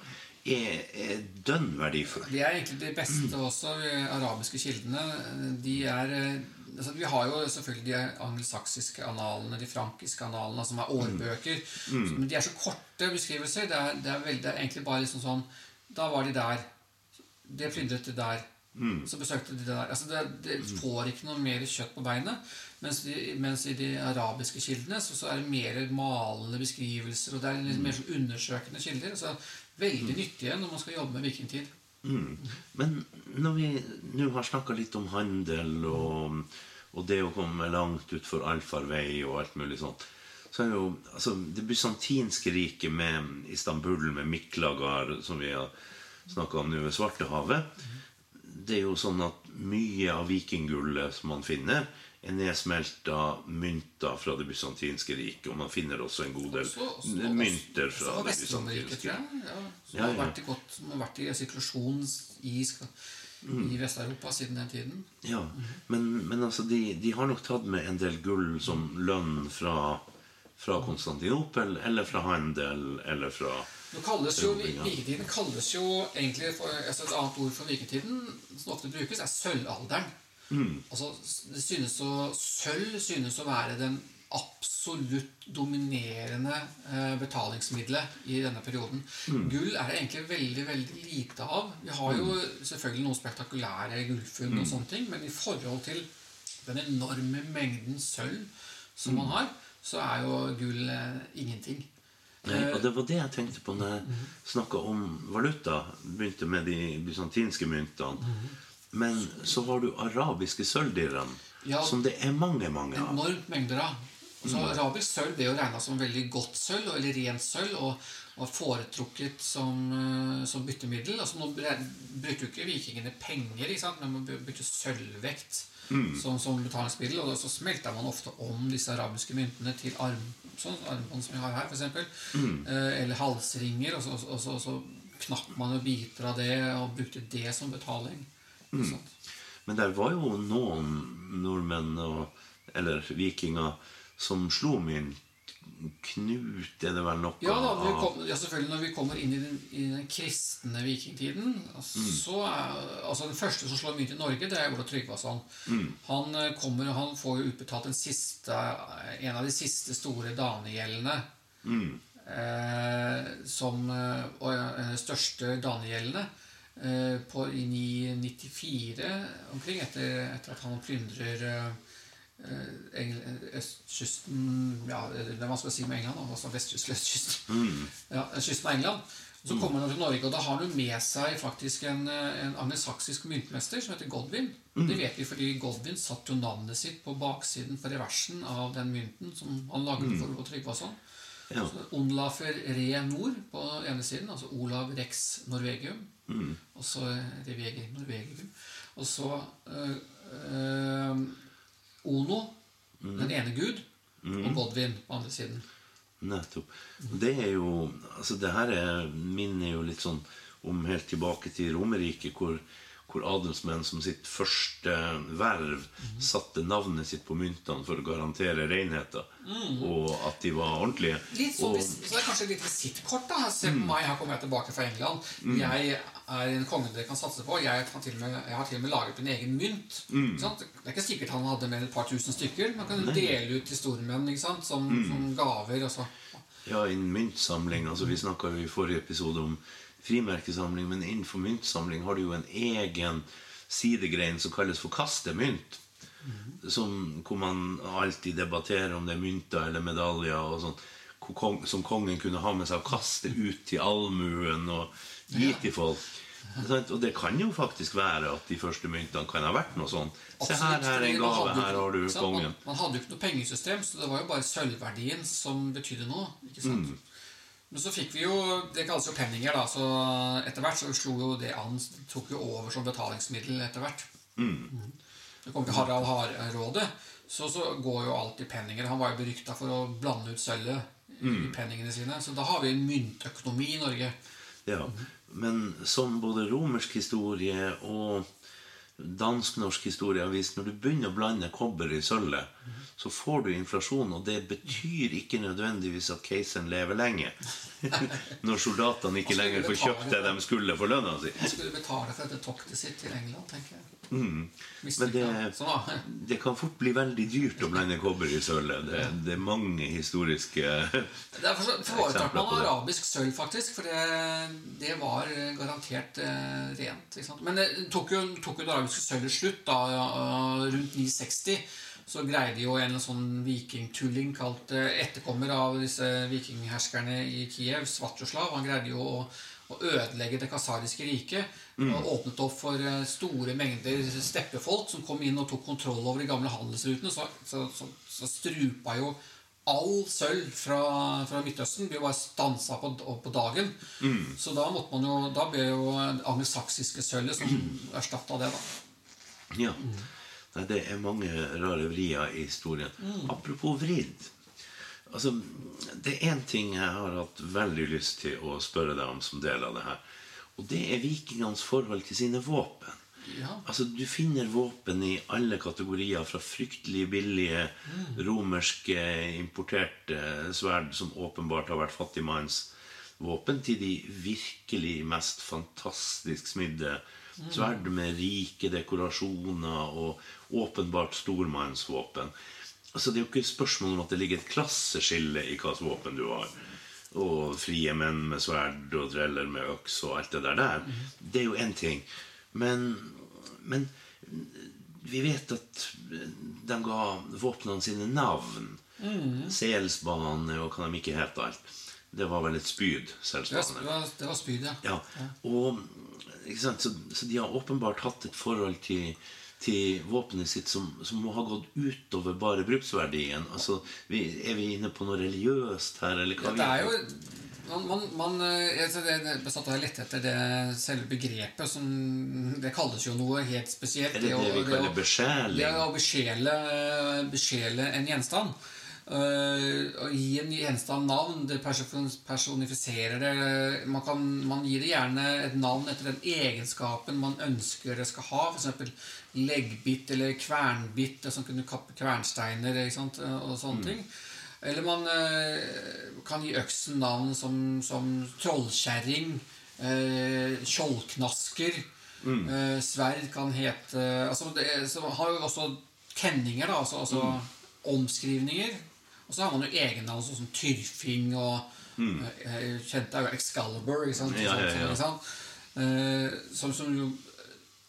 er, er dønn verdifulle. De er egentlig de beste også, de arabiske kildene. De er altså Vi har jo selvfølgelig de angelsaksiske analene, de frankiske analene, som er årbøker. Men de er så korte beskrivelser. Det er, det er, veldig, det er egentlig bare liksom sånn Da var de der. De plyndret de der. Så besøkte de det der. Altså det, det får ikke noe mer kjøtt på beinet. Mens, de, mens i de arabiske kildene så, så er det mer malende beskrivelser. Og det er litt mer sånn undersøkende kilder. Så veldig nyttige når man skal jobbe med vikingtid. Men når vi nå har snakka litt om handel og, og det å komme langt utfor allfarvei og alt mulig sånt, så er jo altså, det bysantinske riket med Istanbul, med Miklagar, som vi har snakka om nå ved Svartehavet Det er jo sånn at mye av vikinggullet som man finner, er nedsmelta mynter fra det bysantinske riket. Og man finner også en god del Også- også- mynter fra det bysantinske riket. Ja, som, Ja, har ja. vært i godt, har vært i sirkulasjon i, Mm. i Vest-Europa siden den tiden. Ja, men, men altså de, de har nok tatt med en del gull som lønn fra, fra Konstantinopel, eller fra handel, eller fra Nå kalles jo, Vikingtiden kalles jo egentlig for, altså Et annet ord for vikingtiden som ofte brukes, er sølvalderen. Mm. Altså, det synes å, Sølv synes å være den absolutt dominerende eh, betalingsmiddelet i denne perioden. Mm. Gull er det egentlig veldig veldig lite av. Vi har jo selvfølgelig noen spektakulære gullfunn, Mm. og sånne ting, men i forhold til den enorme mengden sølv som Mm. man har, så er jo gull eh, ingenting. Nei, og det var det jeg tenkte på når jeg snakka om valuta. Begynte med de bysantinske myntene. Men så har du arabiske sølvdirham, Ja. som det er mange, mange av. enormt mengder av. Så Arabisk sølv ble jo regna som veldig godt sølv, eller rent sølv, og var foretrukket som, eh, som byttemiddel. Altså Nå bruker jo ikke vikingene penger, ikke sant? men man brukte sølvvekt som, som betalingsmiddel. Og så smelta man ofte om disse arabiske myntene til arm, sånn armbånd som vi har her, f.eks. Eh, eller halsringer. Og så, og så, og så knapp man jo biter av det og brukte det som betaling. Mm. Men der var jo noen nordmenn og eller vikinger, som slo mynt. Knut er det vel noe Ja, da, når vi kom, ja, selvfølgelig Når vi kommer inn i den, i den kristne vikingtiden så er, altså Den første som slår mynt i Norge, det er Ola Tryggvason. Han eh, kommer han får jo utbetalt den siste, en av de siste store danegjeldene. Eh, som eh, Og ja, største danegjeldene eh, på, i 994 omkring, etter, etter at han plyndrer eh, eh, østkysten Ja, det er vanskelig å si med England. Altså vestkysten østkysten. Ja, kysten av England. Så kommer han til Norge, og da har han med seg faktisk en, eh, en angelsaksisk myntmester som heter Godwin. Det vet vi fordi Godwin satte jo navnet sitt på baksiden på reversen av den mynten som han lagde for Olav Tryggvason. Ja. Så Onlafer Re Nord på ene siden, altså Olav Rex Norvegium. Og så Reveger Norvegium. Og så øh, øh, Ono, den ene gud, og Godwin på andre siden. Nettopp. Det er jo Altså, det her er, minner jo litt sånn om helt tilbake til Romerriket, hvor, hvor adelsmenn som sitt første verv satte navnet sitt på myntene for å garantere renheten, og at de var ordentlige. Litt sånn, og, så det er kanskje litt visittkort. da Se på meg, her kommer jeg tilbake fra England. Jeg er en konge dere kan satse på. Jeg, kan med, jeg har til og med laget min egen mynt. Sant? Det er ikke sikkert han hadde mer enn et par tusen stykker. Man kan dele ut til stormenn ikke sant? Som, som gaver. Og så. ja, innen myntsamling altså Vi snakka i forrige episode om frimerkesamling, men innenfor myntsamling har du jo en egen sidegrein som kalles for kastemynt. Som, hvor man alltid debatterer om det er mynter eller medaljer og sånn, som kongen kunne ha med seg og kaste ut til allmuen og gi til folk. Og det kan jo faktisk være at de første myntene kan ha vært noe sånn. Se her, her er en gave, her har du kongen. Man, man hadde jo ikke noe pengesystem, så det var jo bare sølvverdien som betydde noe. ikke sant? Mm. Men så fikk vi jo Det kalles jo penninger, da. Så etter hvert så slo jo det an. Tok jo over som betalingsmiddel etter hvert. Mm. Det kom til Harald Hardråde, så, så går jo alt i penninger. Han var jo berykta for å blande ut sølvet Mm. i penningene sine. Så da har vi en myntøkonomi i Norge. Ja, men som både romersk historie og dansk-norsk historie har vist, når du begynner å blande kobber i sølvet, så får du inflasjon, og det betyr ikke nødvendigvis at keiseren lever lenge. Når soldatene ikke lenger får kjøpt det de skulle for lønna si. Han skulle betale for dette toktet sitt til England, tenker jeg. Mm. Men det, Sånn det kan fort bli veldig dyrt å blande kobber i sølvet. Det, det er mange historiske Derfor så foretrakk Eksempler man på det. arabisk sølv, faktisk. For det, det var eh, garantert eh, rent. Men det tok jo, tok jo det arabiske sølvet slutt da eh, rundt 960. Så greide jo en sånn vikingtulling kalt eh, etterkommer av disse vikingherskerne i Kiev, Svatoslav, han greide jo å, å ødelegge det kasariske riket. Og åpnet opp for eh, store mengder steppefolk som kom inn og tok kontroll over de gamle handelsrutene. Så, så, så, så strupa jo all sølv fra, fra Midtøsten ble bare stansa på, på dagen. Så da måtte man jo Da ble jo det angelsaksiske sølvet som erstatta det, da. Ja. Nei, det er mange rare vrier i historien. Apropos vrid. Altså, det er én ting jeg har hatt veldig lyst til å spørre deg om som del av det her. Og det er vikingenes forhold til sine våpen. Ja. Altså, Du finner våpen i alle kategorier, fra fryktelig billige romerske importerte sverd som åpenbart har vært fattigmannsvåpen, til de virkelig mest fantastisk smidde sverd med rike dekorasjoner og åpenbart stormannsvåpen. Altså, Det er jo ikke spørsmål om at det ligger et klasseskille i hvilket våpen du har. Og frie menn med sverd og dreller med øks og alt det der. der. Det er jo én ting. Men, men vi vet at de ga våpnene sine navn. Selsbane og hva de ikke het alt. Det var vel et spyd, selsbane. det var, det var spyd, ja. Ja, og? Så, så de har åpenbart hatt et forhold til, til våpenet sitt som, som må ha gått utover bare bruksverdien. Altså, vi, Er vi inne på noe religiøst her, eller hva? Det er jo man, man, man, eh, det, det, jeg satt og lette etter det selve begrepet som Det kalles jo noe helt spesielt. Er det det å- vi kaller besjeling? Det å besjele, besjele en gjenstand. Å gi en gjenstand navn, det personifiserer det. Man, kan, man gir det gjerne et navn etter den egenskapen man ønsker det skal ha. F.eks. leggbitt eller kvernbitt, som kunne kappe kvernsteiner og sånne ting. Eller man øh, kan gi øksen navn som, som trollkjerring, øh, skjoldknasker. Eh, sverd kan hete altså det, så har jo også kenninger, da, altså, altså omskrivninger. Og så har man jo egennavn sånn som Tyrfing og eh, Kjente er jo Excalibur. Ikke sant? Ja, ja, ja. Eh, som, som jo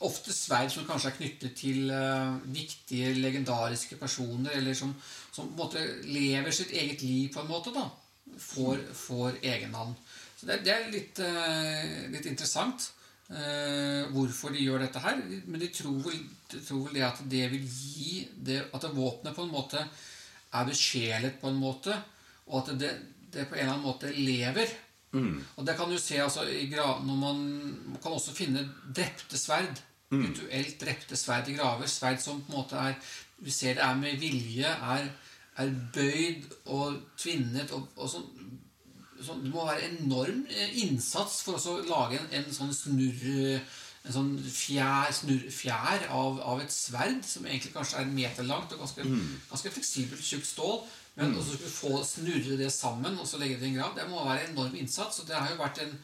Ofte sverd som kanskje er knyttet til uh, viktige, legendariske personer, eller som, som på en måte lever sitt eget liv på en måte, da. Får, får egennavn. Så det, det er litt, eh, litt interessant Uh, hvorfor de gjør dette her. Men de tror vel, de tror vel det at det vil gi det, At våpenet på en måte er besjelet på en måte, og at det, det på en eller annen måte lever. Og det kan du se altså, i når man, man kan også finne drepte sverd. Rituelt drepte sverd i graver. Sverd som på en måte er Vi ser det er med vilje, er, er bøyd og tvinnet og, og sånn Så Det må være enorm eh, innsats for å lage en, en sånn snurr En sånn fjær, snur, fjær av, av et sverd, som egentlig kanskje er en meter langt og ganske, ganske fleksibelt, tjukt stål. Men også skulle få snurre det sammen og så legge det i en grav, det må være en enorm innsats. Og det har jo vært en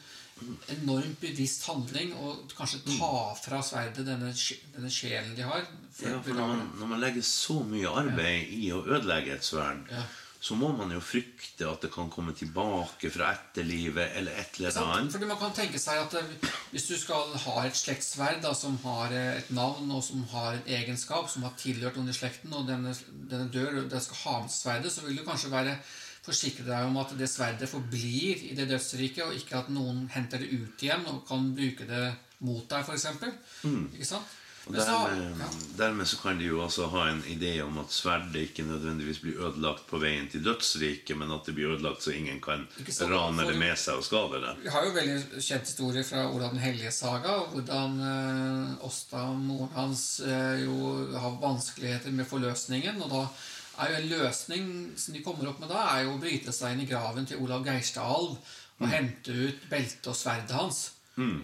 enormt bevisst handling å kanskje ta fra sverdet denne, denne sjelen de har. for Ja, for når man, når man legger så mye arbeid i å ødelegge et sverd, Ja. Så må man jo frykte at det kan komme tilbake fra etterlivet eller et eller annet. Fordi man kan tenke seg at eh, hvis du skal ha et slektsverd da, som har eh, et navn og som har en egenskap, som har tilhørt noen i slekten, og denne, denne dør, og den skal ha med sverdet, så vil du kanskje være forsikre deg om at det sverdet forblir i det dødsriket, og ikke at noen henter det ut igjen og kan bruke det mot deg, f.eks. Ikke sant? Mm. Og dermed, dermed så kan de jo altså ha en idé om at sverdet ikke nødvendigvis blir ødelagt på veien til dødsriket, men at det blir ødelagt så ingen kan så, rane det med seg og skade det. Vi har jo veldig kjent historie fra Olav den hellige saga, hvordan eh, Åsta, moren hans, eh, jo har vanskeligheter med forløsningen. Og da er jo en løsning som de kommer opp med da, er jo å bryte seg inn i graven til Olav Geirstadalv og hente ut beltet og sverdet hans.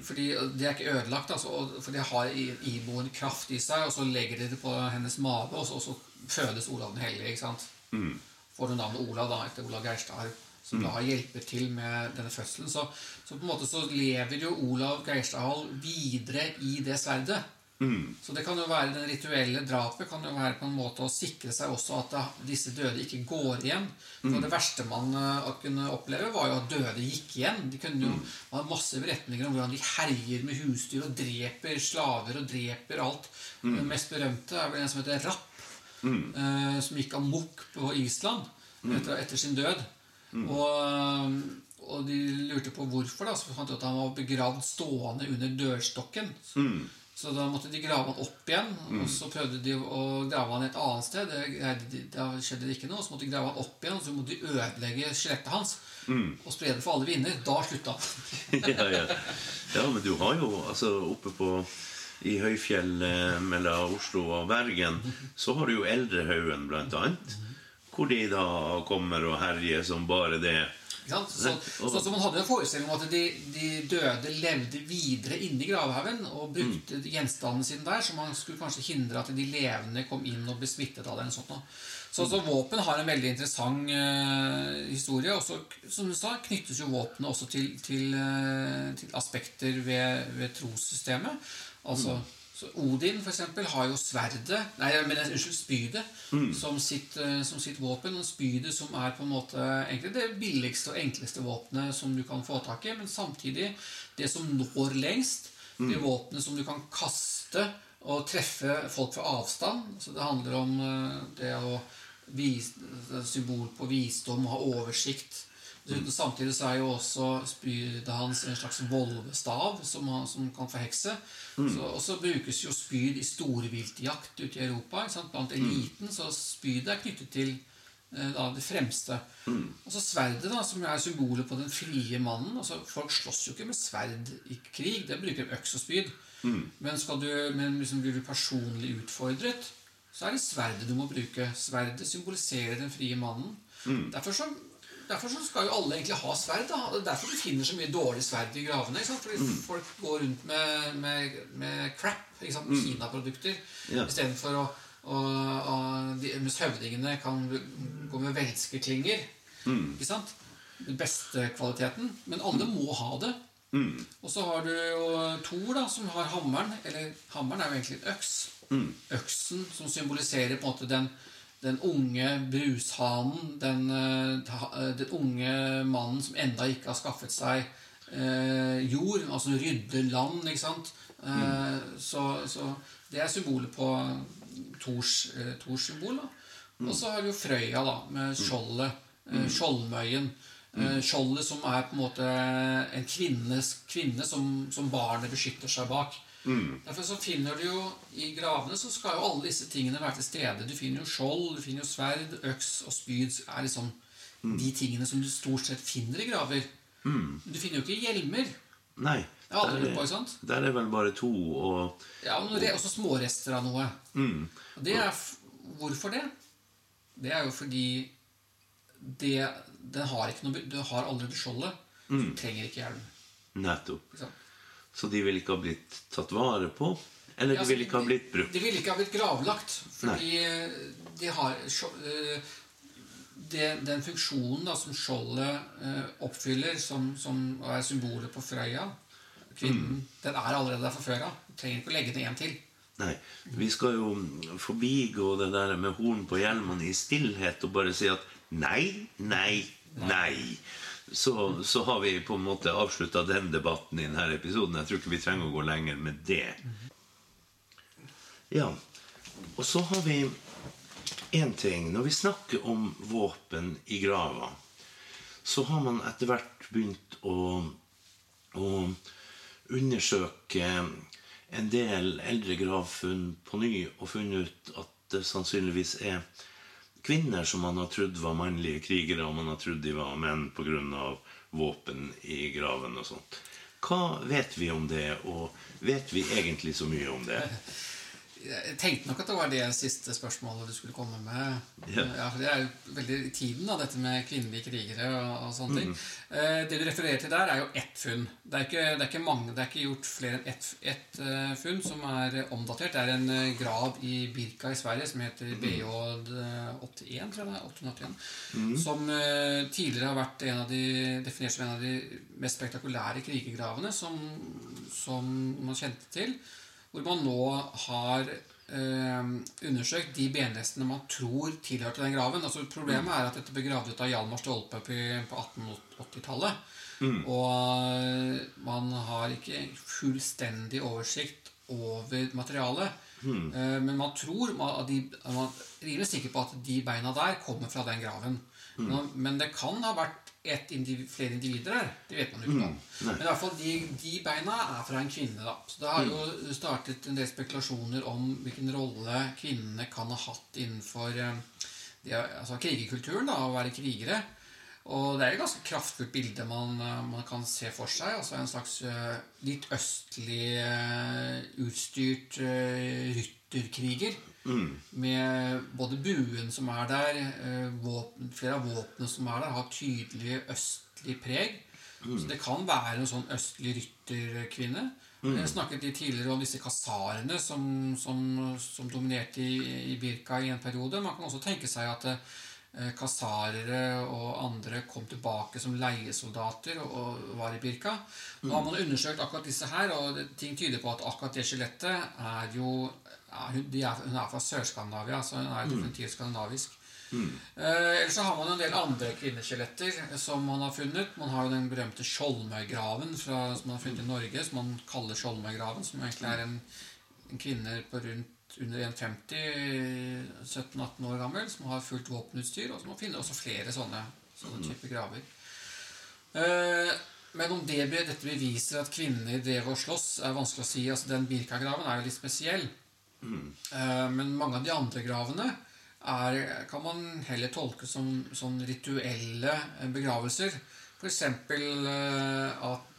Fordi det er ikke ødelagt, altså, for de har i- iboende kraft i seg, og så legger de det på hennes mage, og så, og så fødes Olav den hellige. ikke sant? får du navnet Olav da, etter Olav Geirstad, som da hjelper til med denne fødselen. Så, så på en måte så lever jo Olav Geirstadhall videre i det sverdet. Så det kan jo være den rituelle drapet kan jo være på en måte å sikre seg også at disse døde ikke går igjen. For Det verste man eh, kunne oppleve, var jo at døde gikk igjen. De kunne jo mm. ha masse beretninger om hvordan de herjer med husdyr og dreper slaver og dreper alt. Den mest berømte er vel en som heter Rapp eh, som gikk amok på Island etter, etter sin død. Og, og de lurte på hvorfor. da, Så fant de at han var begravd stående under dørstokken. Så da måtte de grave han opp igjen. Og så prøvde de å grave han et annet sted. Det, da skjedde det ikke noe. Så måtte de grave han opp igjen, og så måtte de ødelegge skjelettet hans. Og spre det for alle vinder. Da slutta han. ja, ja. ja, men du har jo altså oppe på i høyfjellet mellom Oslo og Bergen, så har du jo Eldrehaugen, blant annet. Hvor de da kommer og herjer som bare det. Sant? Så, så, så man hadde en forestilling om at de, de døde levde videre inni gravhaugen og brukte gjenstandene sine der, så man skulle kanskje hindre at de levende kom inn og ble smittet av det. eller sånt noe. Så, så våpen har en veldig interessant uh, historie. Og som du sa, knyttes jo våpenet også til, til, uh, til aspekter ved, ved trossystemet. Altså, så Odin for eksempel, har jo sverdet Nei, men unnskyld, spydet som, sitt, eh, som sitt våpen. Og spydet som er på en måte egentlig det billigste og enkleste våpenet som du kan få tak i, men samtidig det som når lengst. Det våpenet som du kan kaste og treffe folk fra avstand. Så det handler om eh, det å vise, symbol på visdom ha oversikt. Dessuten Samtidig så er jo også spydet hans en slags volvestav som, han- som kan forhekse. Så, og så brukes jo spyd i storviltjakt ute i Europa. Blant eliten. Så spydet er knyttet til eh, da, det fremste. Og så sverdet, da, som er symbolet på den frie mannen. Altså, folk slåss jo ikke med sverd i krig. Det bruker de øks og spyd. Men, skal du, men liksom blir du personlig utfordret, så er det sverdet du må bruke. Sverdet symboliserer den frie mannen. Derfor, så, derfor skal jo alle egentlig ha sverd. Da. Det er derfor du finner så mye dårlig sverd i gravene. Fordi folk går rundt med, med, med crap, ikke med Kina-produkter, Ja. istedenfor å og, og de, Mens høvdingene kan gå med velskeklinger. Ikke sant? Den beste kvaliteten. Men alle må ha det. Og så har du jo Thor, da, som har hammeren. Eller hammeren er jo egentlig en øks. Øksen som symboliserer på en måte den, den unge brushanen. Den, eh, eh, den unge mannen som enda ikke har skaffet seg eh, jord. Altså rydde land, ikke sant. Eh, så, så det er symbolet på Tors, eh, Tors symbol. da. Og så har du jo Frøya, da, med skjoldet. Mm. Skjoldmøyen. Mm. skjoldet som er på en måte en kvinnes, kvinne som, som barnet beskytter seg bak. Derfor så finner du jo I gravene så skal jo alle disse tingene være til stede. Du finner jo skjold, du finner jo sverd, øks og spyd. er liksom de tingene som du stort sett finner i graver. Du finner jo ikke hjelmer. Nei. Aldri der på, er- ikke sant? Der er vel bare to og Ja, og det er også smårester av noe. Og det er Hvorfor det? Det er jo fordi det, den har ikke noe Du har allerede skjoldet. Mm. Du trenger ikke hjelm. Nettopp. ikke sant? Så de vil ikke ha blitt tatt vare på? Eller Ja, de ville vil ikke ha blitt brukt? De ville ikke ha blitt gravlagt. Fordi Nei. de har eh, det, Den funksjonen da, som skjoldet eh, oppfyller, som, som er symbolet på Frøya, kvinnen, den er allerede der fra før av. Trenger ikke å legge det en til. Nei. Vi skal jo forbigå det der med horn på hjelmene i stillhet og bare si at nei, nei, nei. Så, så har vi på en måte avslutta den debatten i denne episoden. Jeg tror ikke vi trenger å gå lenger med det. Ja. Og så har vi én ting. Når vi snakker om våpen i grava, så har man etter hvert begynt å, å undersøke en del eldre gravfunn på ny og funnet ut at det sannsynligvis er kvinner som man har trodd var mannlige krigere, og man har trodd de var menn pga. våpen i graven og sånt. Hva vet vi om det, og vet vi egentlig så mye om det? Jeg tenkte nok at det var det siste spørsmålet du skulle komme med. Ja. for Det er jo veldig i tiden, da, dette med kvinnelige krigere og, og sånne Mm. ting. Eh, det du refererer til der, er jo ett funn. Det er ikke, det er ikke mange, det er ikke gjort flere enn ett ett, uh, funn som er omdatert. Det er en uh, grav i Birka i Sverige som heter Mm. BJ81, tror jeg det er. 881 Som uh, tidligere har vært en av de, definert som en av de mest spektakulære krigergravene som, som man kjente til. Hvor man nå har eh, undersøkt de benrestene man tror tilhørte den graven. Altså Problemet er at dette ble gravd ut av Hjalmar Stolpe på, på 1880-tallet. Og eh, man har ikke fullstendig oversikt over materialet. Eh, men man tror man, de, man er rimelig sikker på at de beina der kommer fra den graven. Men, men det kan ha vært ett individ, flere individer der. Det vet man jo ikke Mm. Men i hvert fall de, de beina er fra en kvinne. da. Så det har jo startet en del spekulasjoner om hvilken rolle kvinnene kan ha hatt innenfor de, altså krigerkulturen, da, å være krigere. Og det er et ganske kraftfullt bilde man, eh, man kan se for seg. altså En slags eh, litt østlig eh, utstyrt eh, rytterkriger. Med både buen som er der, eh, våpen, flere av våpnene som er der, har tydelig østlig preg. Så det kan være en sånn østlig rytterkvinne. Jeg snakket litt tidligere om disse kasarene som, som, som dominerte i, i Birka i en periode. Man kan også tenke seg at eh, kasarere og andre kom tilbake som leiesoldater og, og var i Birka. Nå har man undersøkt akkurat disse her, og det, ting tyder på at akkurat det skjelettet er jo er, hun, de er, hun er fra Sør-Skandinavia, så hun er definitivt skandinavisk. Eh, ellers så har man en del andre kvinneskjeletter som man har funnet. Man har jo den berømte Skjoldmøygraven fra, som man har funnet i Norge, som man kaller Skjoldmøygraven. Som egentlig er en, en kvinne på rundt under 1,50, 17-18 år gammel, som har fullt våpenutstyr. Og som man finner også flere sånne, sånne typer graver. Eh, men om det, dette beviser at kvinner drev og sloss, er vanskelig å si. Altså, den Birka-graven er jo litt spesiell. Eh, men mange av de andre gravene er, kan man heller tolke som, som rituelle eh, begravelser. F.eks. Uh, at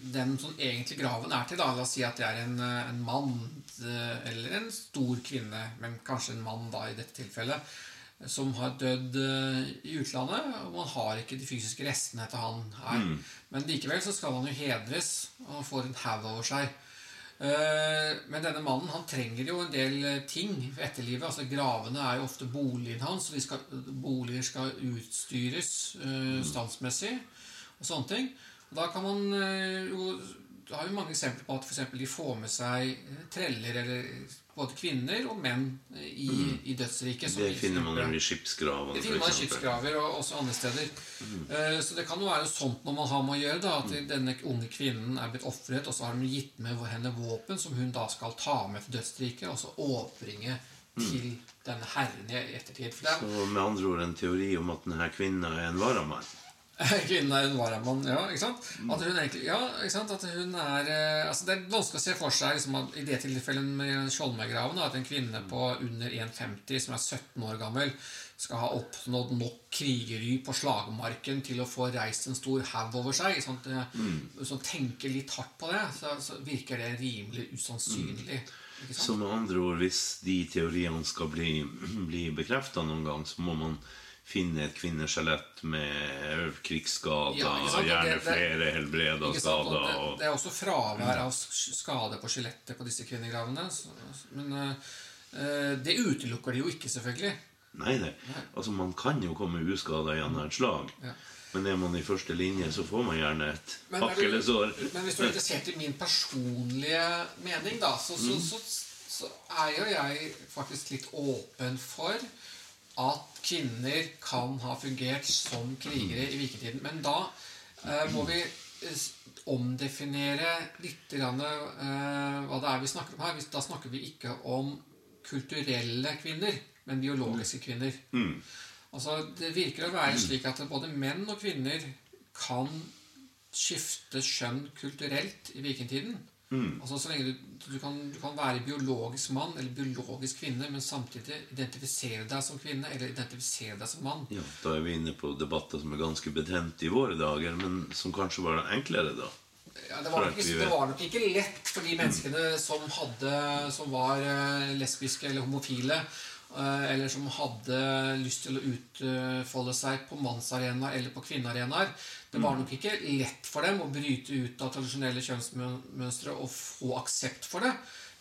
den som egentlig graven er til. Da. La oss si at det er en, eh, en mann eh, eller en stor kvinne, men kanskje en mann da i dette tilfellet, som har dødd eh, i utlandet. Og man har ikke de fysiske restene etter han her. Men likevel så skal han jo hedres, og han får en haug over seg. Eh, Men denne mannen han trenger jo en del eh, ting for etterlivet. altså Gravene er jo ofte boligen hans, og skal, boliger skal utstyres eh, standsmessig og sånne ting. Og da kan man jo har jo mange eksempler på at for de får med seg eh, treller, eller både kvinner og menn, i, i, i dødsriket. Det finner man i skipsgravene. Det finner man i skipsgraver og også andre steder. Eh, Så det kan jo være sånt når man har med å gjøre. da, At denne unge kvinnen er blitt ofret, og så har de gitt med henne våpen som hun da skal ta med til dødsriket og så overbringe til denne herren i ettertid. For er Så med andre ord en teori om at denne kvinnen er en varamann. Kvinnen er en varamann, ja. ikke sant? At hun egentlig, ja, ikke sant? At hun er eh, altså Det er vanskelig å se for seg liksom, at i det tilfellet med Skjoldmøygraven at en kvinne på under 1,50 som er 17 år gammel, skal ha oppnådd nok krigery på slagmarken til å få reist en stor haug over seg. Sånn eh, tenker litt hardt på det, så, så virker det rimelig usannsynlig. Sant? Så med andre ord, hvis de teoriene skal bli, bli bekrefta noen gang, så må man finne et kvinneskjelett med krigsskader, Ja, sant? gjerne Det- det- flere helbreda? Skader. Det, Og, det er også fravær av skade på skjelettet på disse kvinnegravene. Men eh, det utelukker de jo ikke, selvfølgelig. nei, nei. Altså, man kan jo komme uskada gjennom et slag. Ja. Men er man i første linje, så får man gjerne et hakk eller sår. Men hvis du er interessert i min personlige mening, da, så, så, så, så er jo jeg faktisk litt åpen for at kvinner kan ha fungert som krigere i viketiden. Men da eh, må vi omdefinere litt grann, eh, hva det er vi snakker om her. Da snakker vi ikke om kulturelle kvinner, men biologiske kvinner. Altså, Det virker å være slik at både menn og kvinner kan skifte skjønn kulturelt i vikingtiden. Altså så lenge du, du, kan, du kan være biologisk mann eller biologisk kvinne, men samtidig identifisere deg som kvinne eller identifisere deg som mann. Ja, da er vi inne på debatter som er ganske betente i våre dager, men som kanskje var enklere da. Ja, det, var ikke, det var nok ikke lett for de menneskene som, hadde, som var eh, lesbiske eller homofile, eller som hadde lyst til å utfolde seg på mannsarenaer eller på kvinnearenaer. Det var nok ikke lett for dem å bryte ut av tradisjonelle kjønnsmønstre og få aksept for det.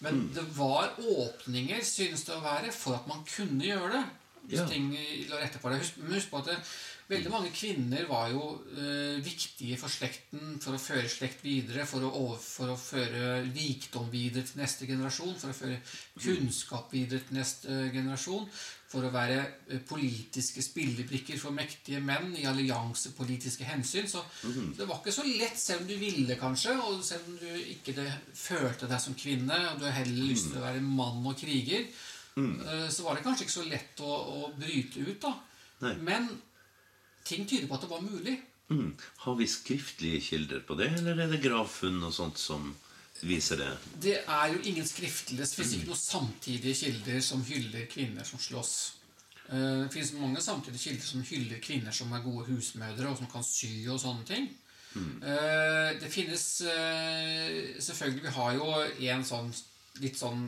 Men det var åpninger, synes det å være, for at man kunne gjøre det. Hvis ting lå rette for det. Husk, husk på at det, veldig mange kvinner var jo eh, viktige for slekten, for å føre slekt videre, for å, over, for å føre rikdom videre til neste generasjon, for å føre kunnskap videre til neste eh, generasjon, for å være eh, politiske spillebrikker for mektige menn i alliansepolitiske hensyn. Så det var ikke så lett, selv om du ville, kanskje, og selv om du ikke det, følte deg som kvinne, og du har heller lyst til å være mann og kriger, eh, så var det kanskje ikke så lett å, å bryte ut, da. Nei. Men ting tyder på at det var mulig. Mm. Har vi skriftlige kilder på det, eller er det gravfunn og sånt som viser det? Det er jo ingen skriftlige Det fins ikke noen samtidige kilder som hyller kvinner som slåss. Eh, Det finnes mange samtidige kilder som hyller kvinner som er gode husmødre, og som kan sy og sånne ting. Mm. Det finnes eh, Selvfølgelig, vi har jo en sånn litt sånn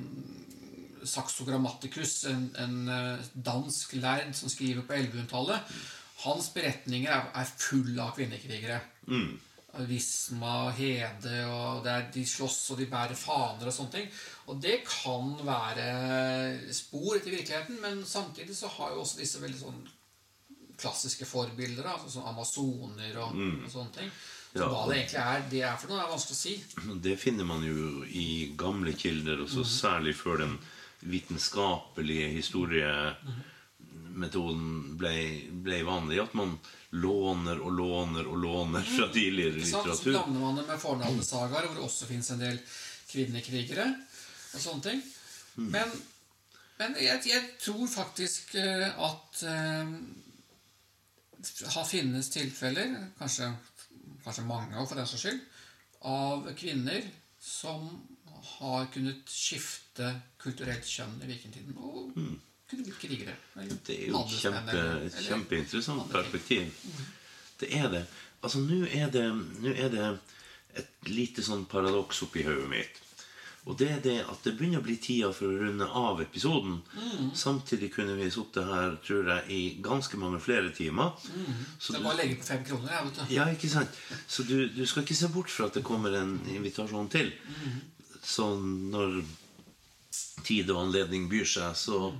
Saxo Grammaticus, en, en eh, dansk lærd som skriver på 1100-tallet. Hans beretninger er, er fulle av kvinnekrigere. Visma, Hede og der er, De slåss og de bærer faner og sånne ting. Og det kan være spor etter virkeligheten, men samtidig så har jo også disse veldig sånn klassiske forbilder, altså sånn amazoner og, og sånne ting. Så Ja. hva det egentlig er, det er for noe, er vanskelig å si. Det finner man jo i gamle kilder, også særlig før den vitenskapelige historiemetoden ble, ble vanlig. At man låner og låner og låner fra tidligere Ikke sant? Så litteratur. blander man det med fornavnesagaer, hvor det også fins en del kvinnekrigere og sånne ting. Men, men jeg, jeg tror faktisk eh, at det har finnes tilfeller, kanskje, kanskje mange for den saks skyld, av kvinner som har kunnet skifte kulturelt kjønn i vikingtiden og kunne blitt krigere. Det er jo et kjempe, kjempeinteressant perspektiv. Det er det. Altså, nå er det, nå er det et lite sånn paradoks oppi hodet mitt. Og det er det at det begynner å bli tida for å runde av episoden. Samtidig kunne vi sittet her tror jeg, i ganske mange flere timer. Så Det er lenge på fem kroner. Jeg, vet du. ja, ikke sant? Så du, du skal ikke se bort fra at det kommer en invitasjon til. Så når tid og anledning byr seg, så,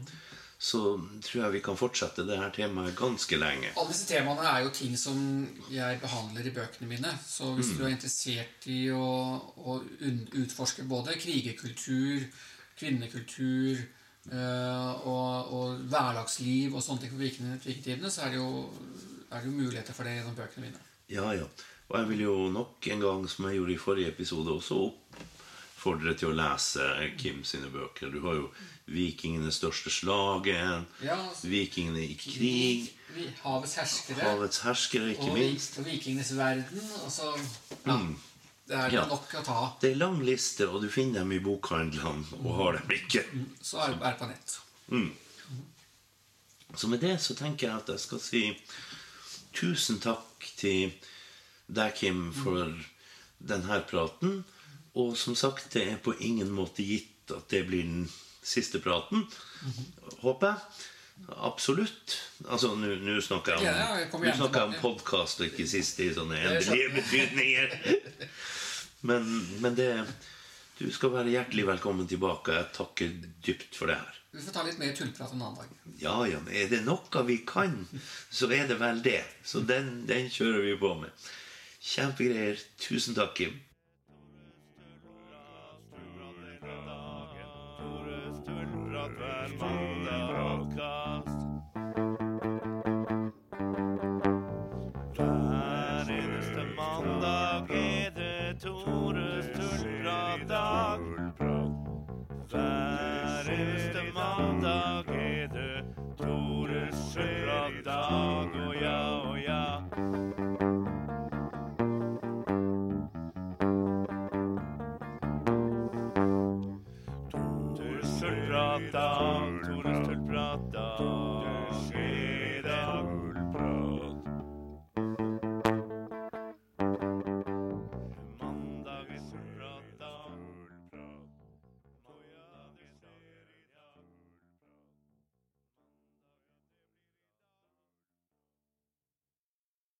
så tror jeg vi kan fortsette det her temaet ganske lenge. Alle disse temaene er jo ting som jeg behandler i bøkene mine. Så hvis Mm. du er interessert i å, å utforske både krigerkultur, kvinnekultur øh, og, og hverdagsliv og sånne ting på viking- vikingtidene, så er det, jo, er det jo muligheter for det gjennom bøkene mine. Ja, ja. Og jeg vil jo nok en gang, som jeg gjorde i forrige episode, også oppfordre til å lese Kim sine bøker. Du har jo 'Vikingenes største slagen', Ja, 'Vikingene i krig', Vi- Havets herskere 'Havets herskere', ikke og, minst. og vikingenes verden. Og så ja, Det er Ja. nok å ta av. Det er lang liste, og du finner dem i bokhandlene, og har dem ikke. Så er det på nett. Så med det så tenker jeg at jeg skal si tusen takk til deg, Kim, for denne praten. Og som sagt, det er på ingen måte gitt at det blir den siste praten. Håper jeg. Absolutt. Altså, nå snakker jeg Ja, ja, jeg om, snakker om podkast og ikke siste i sånne endelige betydninger. Men, men det Du skal være hjertelig velkommen tilbake. Jeg takker dypt for det her. Vi får ta litt mer tullprat en annen dag. Ja, ja, men er det noe vi kan, så er det vel det. Så den, den kjører vi på med. Kjempegreier. Tusen takk, Kim.